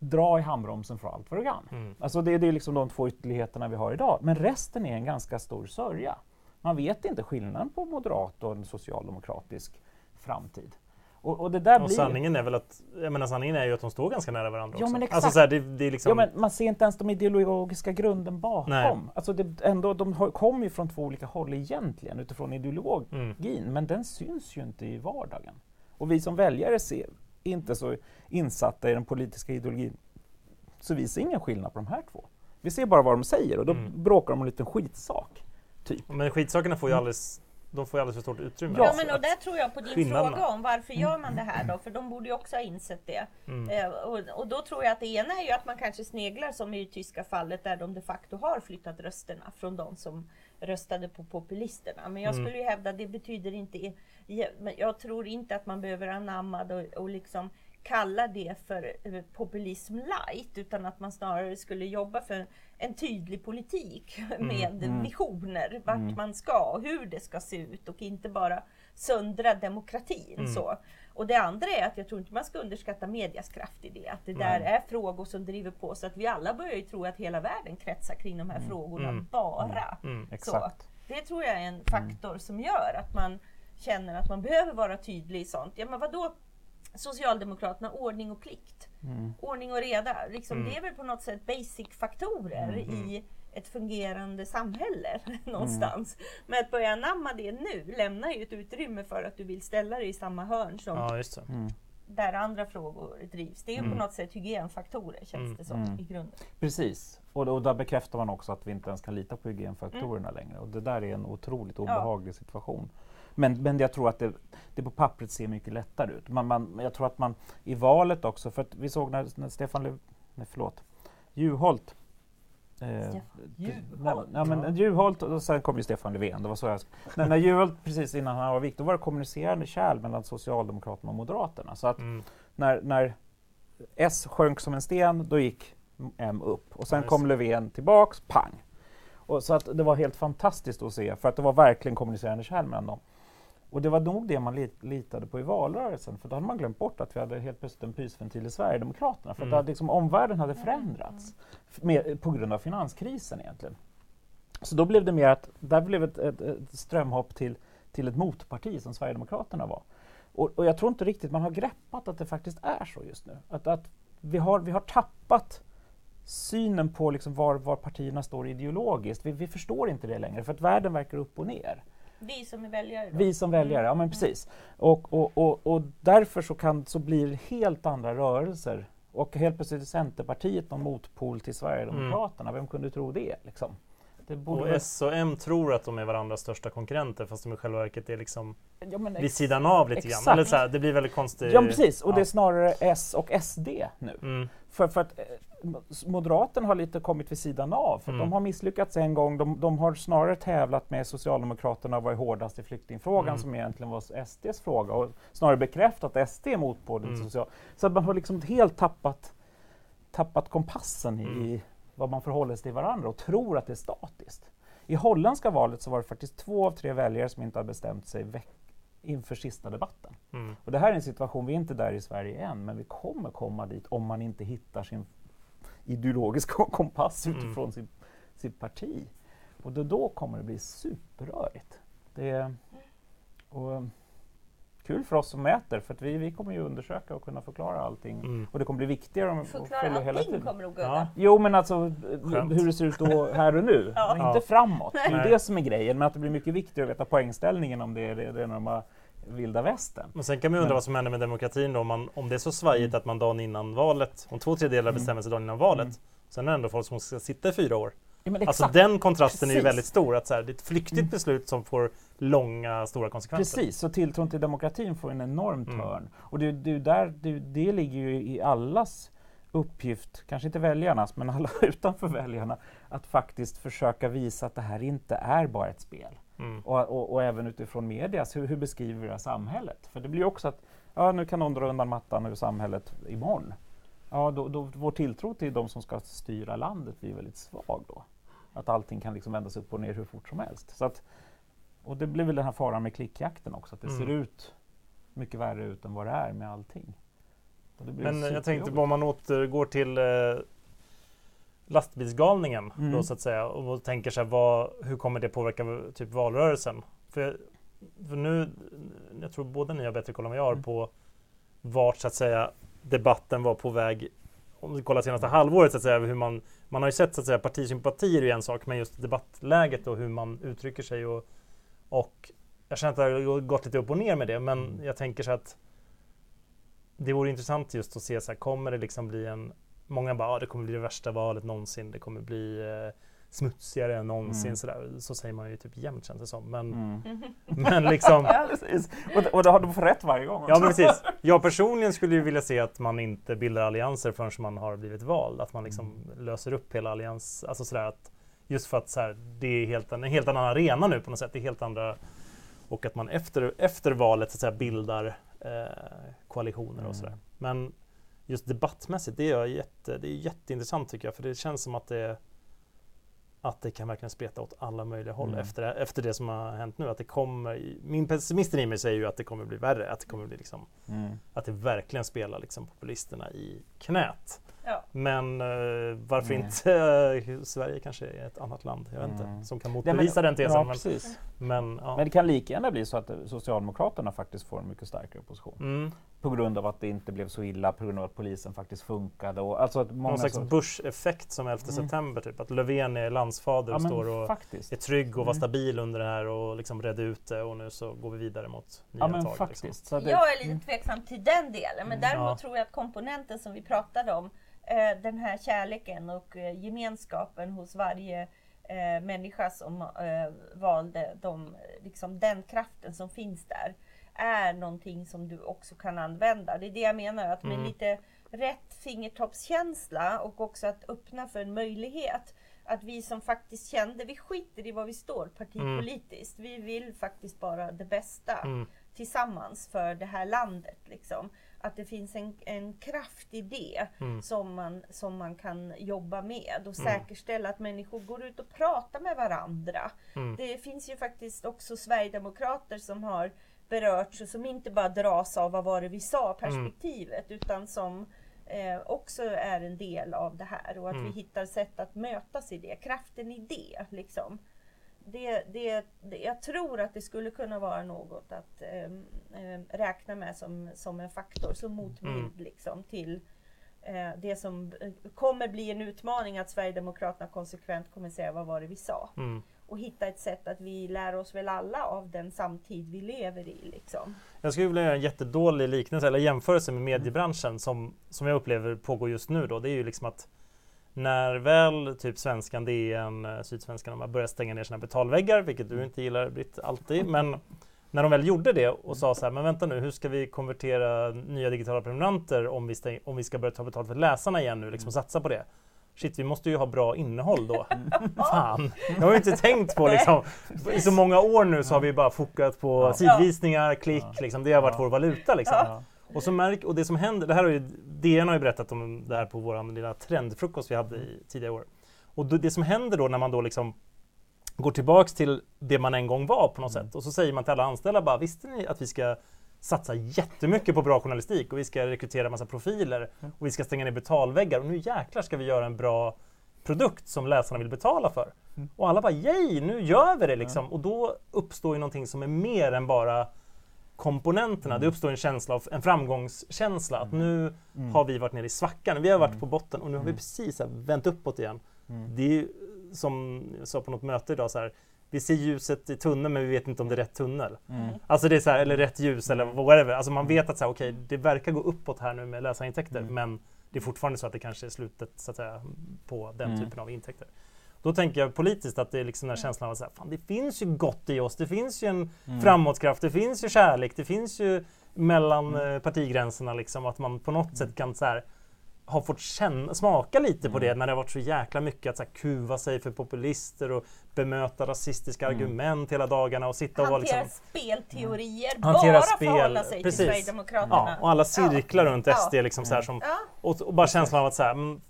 dra i handbromsen för allt vad du kan. Mm. Alltså det, det är liksom de två ytterligheterna vi har idag. Men resten är en ganska stor sörja. Man vet inte skillnaden på moderat och en socialdemokratisk framtid. Och, och det där Och blir... sanningen är väl att, jag menar sanningen är ju att de står ganska nära varandra Ja, också. men Alltså exakt. så här, det, det är liksom... Ja, men man ser inte ens de ideologiska grunden bakom. Nej. Alltså det, ändå, de kommer ju från två olika håll egentligen utifrån ideologin, Mm. men den syns ju inte i vardagen. Och vi som väljare ser inte så insatta i den politiska ideologin, så vi ser ingen skillnad på de här två. Vi ser bara vad de säger och då Mm. bråkar de om en liten skitsak. Typ. Men skitsakerna får ju alldeles, de får ju alldeles för stort utrymme. Ja, men och där tror jag på din skillnaderna. fråga om varför gör man det här då? För de borde ju också ha insett det. Mm. Eh, och, och då tror jag att det ena är ju att man kanske sneglar som i det tyska fallet där de de facto har flyttat rösterna från de som röstade på populisterna. Men jag Mm. skulle ju hävda det betyder inte, jag tror inte att man behöver anamma det och, liksom kalla det för eh, populism light utan att man snarare skulle jobba för en tydlig politik (laughs) med mm. visioner vart man ska och hur det ska se ut och inte bara söndra demokratin. Så. Och det andra är att jag tror inte man ska underskatta medias kraft i det. Att det där är frågor som driver på så att vi alla börjar ju tro att hela världen kretsar kring de här frågorna bara. Så. Exakt. Det tror jag är en faktor som gör att man känner att man behöver vara tydlig i sånt. Ja men vadå Socialdemokraterna, ordning och plikt. Ordning och reda. Liksom, Det är väl på något sätt basic-faktorer i ett fungerande samhälle (laughs) någonstans. Men att börja anamma det nu lämnar ju ett utrymme för att du vill ställa dig i samma hörn som Ja, just det. där andra frågor drivs. Det är ju på något sätt hygienfaktorer känns det som i grunden. Precis, och, och där bekräftar man också att vi inte ens kan lita på hygienfaktorerna längre. Och det där är en otroligt obehaglig situation. Men, men jag tror att det, det på pappret ser mycket lättare ut. Man, man, jag tror att man i valet också, för att vi såg när, när Stefan Löf, nej förlåt, Juholt Eh, Juholt? Ja, men Juholt och sen kom ju Stefan Löfven. Det var så jag, när, när Juholt precis innan han var viktig, då var det kommunicerande kärl mellan Socialdemokraterna och Moderaterna. Så att Mm. när, när S sjönk som en sten, då gick M upp. Och sen Ja, kom. Löfven tillbaks, pang! Och så att det var helt fantastiskt att se, för att det var verkligen kommunicerande kärl mellan dem. Och det var nog det man lit, litade på i valrörelsen, för då hade man glömt bort att vi hade helt plötsligt en pysventil i Sverigedemokraterna. För att Mm. hade liksom, omvärlden hade förändrats f- med, på grund av finanskrisen egentligen. Så då blev det mer att, där blev ett, ett, ett strömhopp till, till ett motparti som Sverigedemokraterna var. Och, och jag tror inte riktigt man har greppat att det faktiskt är så just nu. Att, att vi, har, vi har tappat synen på liksom var, var partierna står ideologiskt. Vi, vi förstår inte det längre, för att världen verkar upp och ner. Vi som är väljare då? Vi som väljare, ja men precis. Och, och, och, och därför så, kan, så blir det helt andra rörelser. Och helt plötsligt är Centerpartiet någon motpol till Sverigedemokraterna. Vem kunde tro det? Liksom? Det borde Och S och M tror att de är varandras största konkurrenter fast de i själva verket är liksom ja, vid sidan av lite exakt. grann. Eller så här, det blir väldigt konstigt. Ja precis, och ja. det är snarare S och SD nu. Mm. För, för att eh, Moderaterna har lite kommit vid sidan av. För Mm. De har misslyckats en gång. De, de har snarare tävlat med Socialdemokraterna och varit hårdast i flyktingfrågan Mm. som egentligen var SDs fråga. Och snarare bekräftat att SD är motpolen till Mm. social. Så att man har liksom helt tappat, tappat kompassen i, Mm. i vad man förhåller sig till varandra och tror att det är statiskt. I holländska valet så var det faktiskt två av tre väljare som inte har bestämt sig inför sista debatten. Mm. Och det här är en situation, vi är inte där i Sverige än, men vi kommer komma dit om man inte hittar sin ideologiska (laughs) kompass Mm. utifrån sitt, sitt parti. Och då, då kommer det bli superrörigt. Det och, kul för oss som mäter, för att vi, vi kommer ju undersöka och kunna förklara allting. Mm. Och det kommer bli viktigare om att Förklara följa hela allting tiden. kommer nog Ja. Jo men alltså Skönt. hur det ser ut då, här och nu, (laughs) Ja. men inte Ja. framåt. Det är det som är grejen, men att det blir mycket viktigare att veta poängställningen om det är det, det är de här vilda västern. Men sen kan man ju undra Men- vad som händer med demokratin då, om, man, om det är så svajigt att man dagen innan valet, om två tredjedelar Mm. bestämmer sig dagen innan valet, Mm. sen är det ändå folk som ska sitta i fyra år. Ja, Alltså den kontrasten är ju Precis. väldigt stor. Att så här, det är ett flyktigt Mm. beslut som får långa, stora konsekvenser. Precis, så tilltron till demokratin får en enorm Mm. törn. Och det, det, där, det, det ligger ju i allas uppgift, kanske inte väljarnas, men alla (laughs) utanför väljarna, att faktiskt försöka visa att det här inte är bara ett spel. Mm. Och, och, och även utifrån medias, hur, hur beskriver vi det här samhället? För det blir ju också att, ja nu kan någon dra undan mattan ur samhället imorgon. Ja, då, då, vår tilltro till de som ska styra landet blir väldigt svag då. Att allting kan liksom vändas upp och ner hur fort som helst. Så att, och det blir väl den här faran med klickjakten också, att det Mm. ser ut mycket värre ut än vad det är med allting. Men jag tänkte på om man återgår till eh, lastbilsgalningen Mm. då så att säga och tänker sig vad, hur kommer det påverka typ valrörelsen? För, för nu, jag tror både ni har bättre koll än vad jag har Mm. på vart så att säga debatten var på väg om vi kollar senaste halvåret så att säga, hur man, man har ju sett så att säga partisympatier är en sak, men just debattläget och hur man uttrycker sig och, och jag känner att det har gått lite upp och ner med det, men Mm. jag tänker så att det vore intressant just att se så här, kommer det liksom bli en Många bara, ah, det kommer bli det värsta valet någonsin, det kommer bli eh, smutsigare än någonsin. Mm. Sådär. Så säger man ju typ jämt känns det som. Men, Mm. (laughs) men liksom, Ja. Och, det- och det har du fått rätt varje gång ja men precis. (laughs) Jag personligen skulle ju vilja se att man inte bildar allianser förrän man har blivit vald. Att man liksom löser upp hela allians, alltså sådär att just för att så här, det är helt, en helt annan arena nu på något sätt. Det är helt andra och att man efter, efter valet så att säga, bildar eh, koalitioner och Mm. sådär. Men just debattmässigt, det är, jätte, det är jätteintressant tycker jag. För det känns som att det, att det kan verkligen spreta åt alla möjliga håll Mm. efter, efter det som har hänt nu. Att det kommer, min pessimisten i mig säger ju att det kommer bli värre. Att det kommer bli liksom, Mm. att det verkligen spelar liksom populisterna i knät. Ja. Men eh, varför Mm. inte eh, (laughs) Sverige kanske är ett annat land, jag vet inte, Mm. som kan Ja, motbevisa den tesen. Ja, men, precis. men, ja. Men det kan lika gärna bli så att Socialdemokraterna faktiskt får en mycket starkare opposition. Mm. På grund av att det inte blev så illa, på grund av att polisen faktiskt funkade. Och, alltså att många Någon slags så- Bush-effekt som 11 Mm. september, typ. att Löfven är landsfader och men står och faktiskt. är trygg och var Mm. stabil under det här och liksom redde ut det och nu så går vi vidare mot nya Ja men tag. faktiskt. Liksom. Så att det, Jag är lite tveksam till den delen, men däremot Ja. tror jag att komponenten som vi pratade om, eh, den här kärleken och eh, gemenskapen hos varje eh, människa som eh, valde de, liksom den kraften som finns där, är någonting som du också kan använda. Det är det jag menar, att med Mm. lite rätt fingertoppskänsla och också att öppna för en möjlighet att vi som faktiskt kände, vi skiter i var vi står partipolitiskt. Vi vill faktiskt bara det bästa Mm. tillsammans för det här landet. Liksom. Att det finns en, en kraft i det Mm. som, man, som man kan jobba med och Mm. säkerställa att människor går ut och pratar med varandra. Mm. Det finns ju faktiskt också Sverigedemokrater som har berörts och som inte bara dras av vad var det vi sa perspektivet utan som eh, också är en del av det här och att Mm. vi hittar sätt att mötas i det. Kraften i det liksom. Det, det, det, jag tror att det skulle kunna vara något att ehm, räkna med som, som en faktor, som motbild Mm. liksom, till eh, det som eh, kommer bli en utmaning att Sverigedemokraterna konsekvent kommer säga vad var det vi sa. Mm. Och hitta ett sätt att vi lär oss väl alla av den samtid vi lever i. Liksom. Jag skulle vilja göra en jättedålig liknelse eller jämförelse med mediebranschen som, som jag upplever pågår just nu. Då. Det är ju liksom att när väl typ Svenskan, DN, eh, Sydsvenskan de börjat stänga ner sina betalväggar, vilket du inte gillar Britt alltid, men när de väl gjorde det och sa så här, men vänta nu, hur ska vi konvertera nya digitala prenumeranter om vi, stäng, om vi ska börja ta betalt för läsarna igen nu, liksom satsa på det. Shit, vi måste ju ha bra innehåll då. (laughs) Fan, jag har ju inte tänkt på liksom, i så många år nu så har vi bara fokat på Ja. sidvisningar, klick, liksom, det har varit vår valuta liksom. Och, så märk, och det som händer, det här har ju, DN har ju berättat om det här på vår lilla trendfrukost vi hade i tidigare år. Och då, det som händer då när man då liksom går tillbaks till det man en gång var på något Mm. sätt och så säger man till alla anställda bara, visste ni att vi ska satsa jättemycket på bra journalistik och vi ska rekrytera massa profiler och vi ska stänga ner betalväggar och nu jäklar ska vi göra en bra produkt som läsarna vill betala för. Mm. Och alla bara yay, nu gör vi det liksom. Och då uppstår ju någonting som är mer än bara komponenterna. Mm. Det uppstår en känsla av en framgångskänsla. Att nu Mm. har vi varit nere i svackan. Vi har varit Mm. på botten och nu har vi Mm. precis här vänt uppåt igen. Mm. Det är ju som jag sa på något möte idag så här. Vi ser ljuset i tunneln men vi vet inte om det är rätt tunnel. Mm. Alltså det är så här, eller rätt ljus eller whatever. Alltså man vet att så här, okej, det verkar gå uppåt här nu med läsarintäkter Mm. men det är fortfarande så att det kanske är slutet så att säga, på den Mm. typen av intäkter. Då tänker jag politiskt att det är liksom den här känslan av att så här, fan, det finns ju gott i oss. Det finns ju en Mm. framåtkraft, det finns ju kärlek, det finns ju mellan Mm. eh, partigränserna liksom att man på något sätt kan så här, ha fått känna, smaka lite på Mm. det när det har varit så jäkla mycket att så här, kuva sig för populister och bemöta rasistiska Mm. argument hela dagarna och sitta och vara liksom spelteorier, Hantera bara spel, förhålla sig precis. till Sverigedemokraterna. Ja, och alla cirklar runt Ja. SD liksom så här som, Ja. och, och bara känslan av att så här, mm,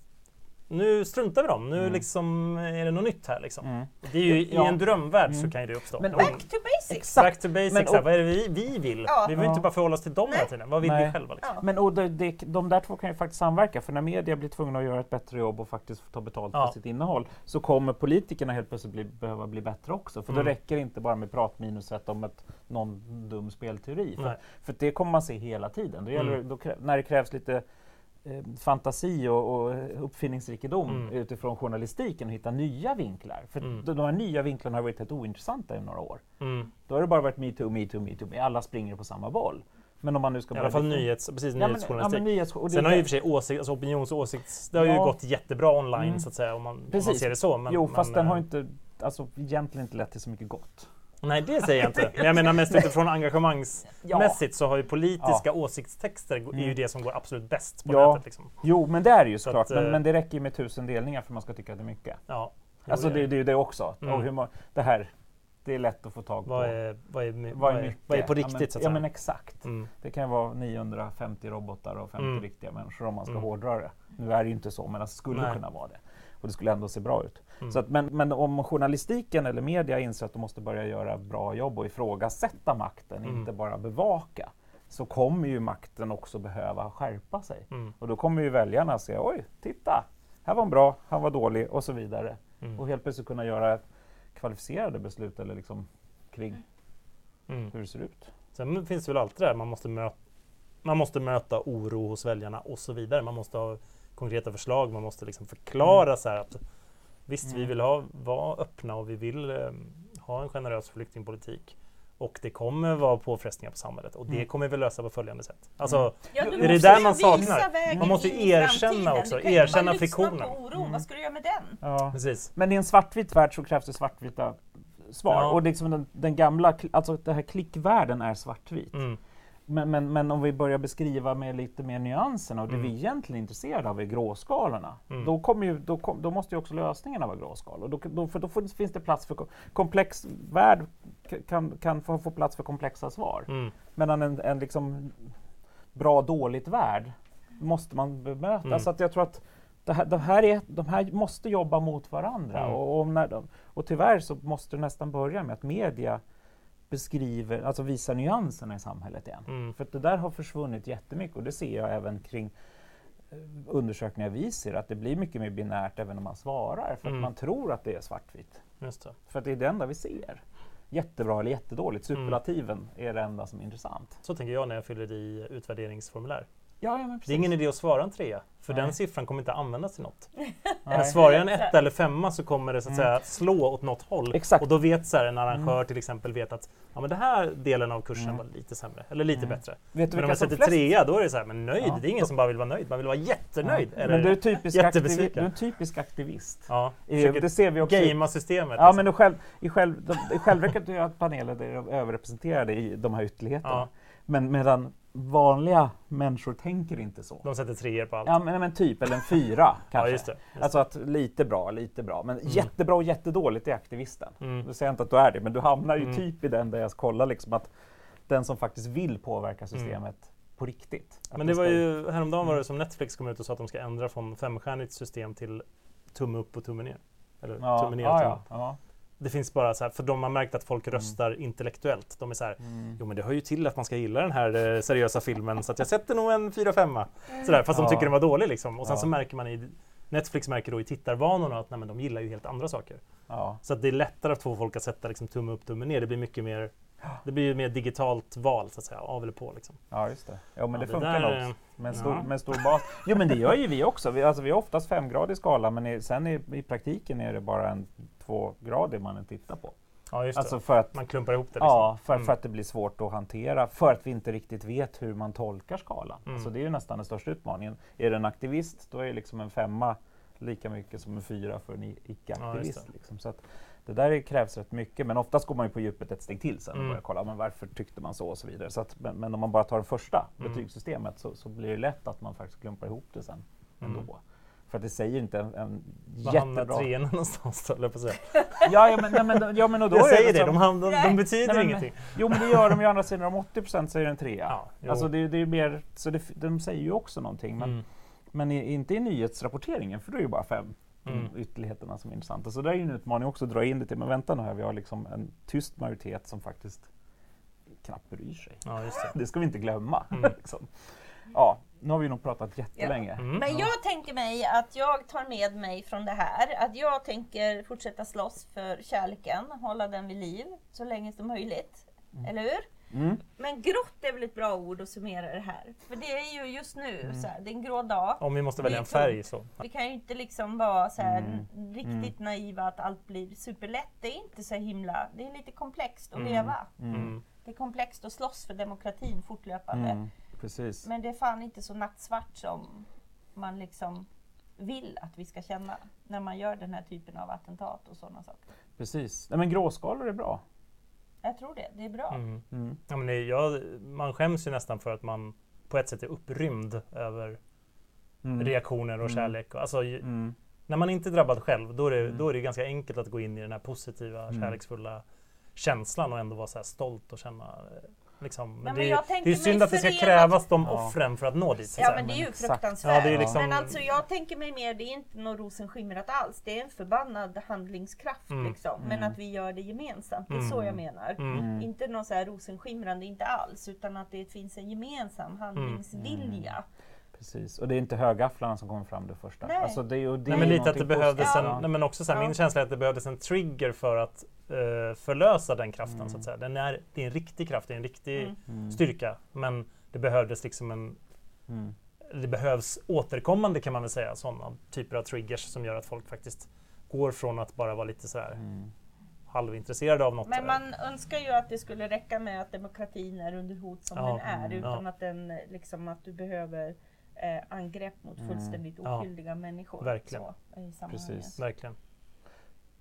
nu struntar vi dem, nu Mm. liksom är det något nytt här liksom. Mm. Det är ju, I Ja. en drömvärld så Mm. kan ju det uppstå. Men- Back to basics! Back to basics, Men- så här, vad är det vi, vi vill? Ja. Vi vill Ja. inte bara förhålla oss till dem hela Nej. tiden, vad vill Nej. vi själva? Liksom? Ja. Men och det, det, de där två kan ju faktiskt samverka för när media blir tvungna att göra ett bättre jobb och faktiskt ta betalt Ja. för sitt innehåll så kommer politikerna helt plötsligt bli, behöva bli bättre också. För Mm. då räcker det inte bara med pratminuset om ett, någon dum spelteori. För, för det kommer man se hela tiden. Då gäller, Mm. det- då, krä- när det krävs lite eh, fantasi och, och uppfinningsrikedom Mm. utifrån journalistiken och hitta nya vinklar. För Mm. de, här nya vinklarna har varit helt ointressanta i några år. Mm. Då har det bara varit metoo, metoo, metoo. Alla springer på samma boll. Men om man nu ska I alla fall bli- nyhets, precis, Ja, ja, nyhetsjournalistik. men nyhets, Sen har ju i och för sig åsikt, alltså opinions och åsikts... Det har ju Ja. gått jättebra online Mm. så att säga om man, om man ser det så. Men, jo, fast men, den har eh, ju inte, alltså egentligen inte lett till så mycket gott. Nej, det säger jag inte. Men jag menar mest utifrån engagemangsmässigt Ja. så har ju politiska åsiktstexter är ju Mm. det som går absolut bäst på Ja. nätet. Liksom. Jo, men det är det ju Så såklart. att, men, eh, men det räcker ju med tusen delningar för man ska tycka att det är mycket. Ja. Jo, Alltså det, det är ju det också. Mm. Och hur, må- det här Det är lätt att få tag på. Vad är, vad är, Vad är mycket? vad är på Ja, riktigt men, så att Ja säga? men exakt. Mm. Det kan vara 950 robotar och 50 Mm. riktiga människor om man ska Mm. hårdra det. Nu är det ju inte så men det skulle Nej. kunna vara det. Och det skulle ändå se bra ut. Mm. Så att, men, men om journalistiken eller media inser att de måste börja göra bra jobb och ifrågasätta makten, Mm. inte bara bevaka, så kommer ju makten också behöva skärpa sig. Mm. Och då kommer ju väljarna säga oj, titta, här var en bra, han var dålig och så vidare. Mm. Och helt plötsligt kunna göra kvalificerade beslut eller liksom kring Mm. hur det ser ut. Sen finns det väl alltid det där, man måste, möta, man måste möta oro hos väljarna och så vidare. Man måste ha konkreta förslag, man måste liksom förklara så här att visst, vi Mm. vill ha, vara öppna och vi vill eh, ha en generös flyktingpolitik. Och det kommer vara påfrestningar på samhället och det Mm. kommer vi lösa på följande sätt. Alltså, Mm. Ja, Är det där man saknar? Man måste erkänna också, erkänna friktionen. Mm. Vad ska du göra med den? Ja. precis. Men i en svartvit värld så krävs det svartvita svar. Ja. Och liksom den, den gamla, alltså den här klickvärlden är svartvit. Mm. Men, men, men om vi börjar beskriva med lite mer nyanserna och det Mm. vi egentligen är intresserade av är gråskalorna. Mm. Då, kommer ju, då, kom, då måste ju också lösningarna vara gråskalor. Då, då, för då finns det plats för ko- komplex värld kan, kan få, få plats för komplexa svar. Mm. Medan en, en liksom bra dåligt värld måste man bemöta. Mm. Så att jag tror att det här, de, här är, de här måste jobba mot varandra. Mm. Och, och, när de, och tyvärr så måste det nästan börja med att media beskriver, alltså visar nyanserna i samhället igen. Mm. För det där har försvunnit jättemycket och det ser jag även kring eh, undersökningar vi ser att det blir mycket mer binärt även om man svarar för Mm. att man tror att det är svartvitt. För att det är det enda vi ser. Jättebra eller jättedåligt. Mm. Superlativen är det enda som är intressant. Så tänker jag när jag fyller i utvärderingsformulär. Ja, ja men Det är ingen idé att svara en trea, för Nej. den siffran kommer inte användas till något. Nej. (laughs) Svarar jag en (laughs) etta eller femma så kommer det så att Mm. säga slå åt något håll. Exakt. Och då vet så här, en arrangör Mm. till exempel vet att ja, men den här delen av kursen Mm. var lite sämre, eller lite Mm. bättre. Vet du Men om jag sätter flest... trea, då är det så här, men nöjd. Ja. Det är ingen som bara vill vara nöjd, man vill vara jättenöjd. Ja. Eller, Men du är, typisk aktivi- du är en typisk aktivist. ja, försöker det ser vi också. gamea systemet. Ja, liksom. men själv, i själv, de, i självverket är att panelen är överrepresenterade i de här ytterligheterna. Ja. Men medan vanliga människor tänker inte så. De sätter treor på allt. Ja, men, men typ, eller en fyra (laughs) kanske. Ja, just det. Just Alltså att lite bra, lite bra. Men jättebra och jättedåligt är aktivisten. Mm. Nu säger inte att du är det, men du hamnar ju Mm. typ i den där jag kollar liksom att den som faktiskt vill påverka systemet på riktigt. Men det var ju, häromdagen var det som Netflix kom ut och sa att de ska ändra från femstjärnigt system till tumme upp och tumme ner. Eller Ja, tumme ner och tumme ja, ja. Det finns bara så här, för de har märkt att folk röstar intellektuellt. De är så här, Mm. jo men det hör ju till att man ska gilla den här eh, seriösa filmen så att jag sätter nog en 4-5. Sådär, fast Ja. de tycker den var dålig liksom. Och sen Ja. så märker man i Netflix märker då i tittarvanorna att nej, men de gillar ju helt andra saker. ja. Så att det är lättare att få folk att sätta liksom, tumme upp, tumme ner. Det blir mycket mer det blir ju mer digitalt val så att säga, av eller på. Liksom. Ja, just det. Ja, men Ja, det funkar där, nog eh, med stor, ja. med stor bas. Jo, men det gör ju vi också. Vi, alltså, vi har oftast femgradig skala, men i, sen i, i praktiken är det bara en tvågradig man tittar på. Ja, just Alltså för att, Man klumpar ihop det. Liksom. ja, för, Mm. för att det blir svårt att hantera, för att vi inte riktigt vet hur man tolkar skalan. Mm. Alltså, det är ju nästan den största utmaningen. Är det en aktivist, då är liksom en femma lika mycket som en fyra för en Ja, icke-aktivist. det. liksom. Så att det där är- krävs rätt mycket, men oftast går man ju på djupet ett steg till sen och Mm. börjar kolla men varför tyckte man så och så vidare. Så att, men, men om man bara tar det första Mm. betygssystemet så, så blir det lätt att man faktiskt klumpar ihop det sen Mm. ändå. För att det säger inte en, en Var hamnar jättebra... treorna (laughs) någonstans då, höll jag på att säga. Ja, ja, men, nej, men, ja, men och då Jag är säger det, liksom- de, hamnar, de betyder Nej, men- ingenting. Jo men det gör de ju å andra sidan, om 80% säger en trea. Ja, jo. alltså det, det är mer, så det, de säger ju också någonting. Men, Mm. men i, inte i nyhetsrapporteringen för då är det ju bara fem Mm. ytterligheterna som är intressanta. Så det är ju en utmaning också att dra in det till, men vänta nu här, vi har liksom en tyst majoritet som faktiskt knappt bryr sig. Ja, just det. (laughs) Det ska vi inte glömma. Mm. liksom. Ja, nu har vi nog pratat jättelänge. Mm. Men jag tänker mig att jag tar med mig från det här att jag tänker fortsätta slåss för kärleken, hålla den vid liv så länge som möjligt. Eller hur? Mm. Men grått är väl ett bra ord att summera det här. För det är ju just nu, Mm. så här, det är en grå dag. Om vi måste välja en färg så. Vi kan ju inte liksom vara så här Mm. riktigt naiva att allt blir superlätt. Det är inte så himla, det är lite komplext att Mm. leva. Mm. Mm. Det är komplext att slåss för demokratin fortlöpande. Precis. Men det är fan inte så nattsvart som man liksom vill att vi ska känna när man gör den här typen av attentat och sådana saker. Precis. Nej, men gråskalor är bra. Jag tror det, det är bra. Mm. Mm. Ja, men det, ja, man skäms ju nästan för att man på ett sätt är upprymd över Mm. reaktioner och Mm. kärlek. Alltså, Mm. När man inte är drabbad själv, då är, det, Mm. då är det ganska enkelt att gå in i den här positiva, Mm. kärleksfulla känslan och ändå vara så här stolt och känna eh, Liksom. Men, men det, jag är, det är synd att det ska förenat- krävas de Ja. offren för att nå dit. Ja men det är ju fruktansvärt. Ja, det är liksom- Men alltså jag tänker mig mer, det är inte något rosenskimrat alls. Det är en förbannad handlingskraft Mm. liksom. Men Mm. att vi gör det gemensamt. Det är Mm. så jag menar. Mm. Inte något så här rosenskimrande, inte alls. Utan att det finns en gemensam handlingsvilja. Precis, och det är inte högafflarna som kommer fram det första. Nej. Alltså det det Nej, men lite att det behövdes en, nej, men också så här, Ja. min känsla är att det behövdes en trigger för att eh, förlösa den kraften. Mm. Så att säga. Den är, det är en riktig kraft, det är en riktig Mm. Mm. styrka. Men det behövdes liksom en Mm. det behövs återkommande kan man väl säga, sådana typer av triggers som gör att folk faktiskt går från att bara vara lite sådär Mm. halvintresserade av något. Men man önskar ju att det skulle räcka med att demokratin är under hot som Ja, den är. mm, Utan ja. att, den, liksom, att du behöver eh, angrepp mot Mm. fullständigt Ja. oskyldiga människor. Verkligen. Så, i sammanhanget. Precis. Verkligen.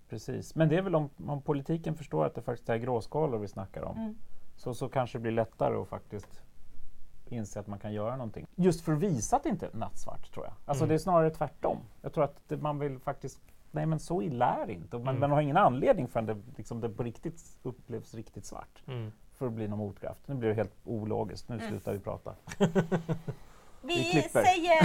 Precis, men det är väl om, om politiken förstår att det faktiskt är gråskalor vi snackar om. Mm. Så, så kanske det blir lättare att faktiskt inse att man kan göra någonting. Just för att visa att det inte är nattsvart tror jag. Alltså Mm. det är snarare tvärtom. Jag tror att det, man vill faktiskt, nej men så illa är det inte. Man, Mm. man har ingen anledning förrän det, liksom, det på riktigt upplevs riktigt svart. Mm. För att bli någon motkraft. Nu blir det helt ologiskt, nu Mm. slutar vi prata. (laughs) Vi, säger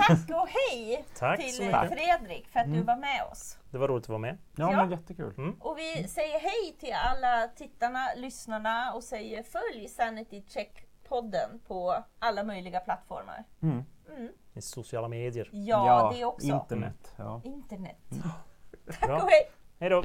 tack och hej (laughs) Tack till. Fredrik för att du Mm. var med oss. Det var roligt att vara med. Ja, Ja. men jättekul. Mm. Och vi säger hej till alla tittarna, lyssnarna och säger följ Sanity Check-podden på alla möjliga plattformar. Mm. Mm. I sociala medier. Ja, det också. Internet. Ja. Internet. Bra. Tack och hej! Hej då!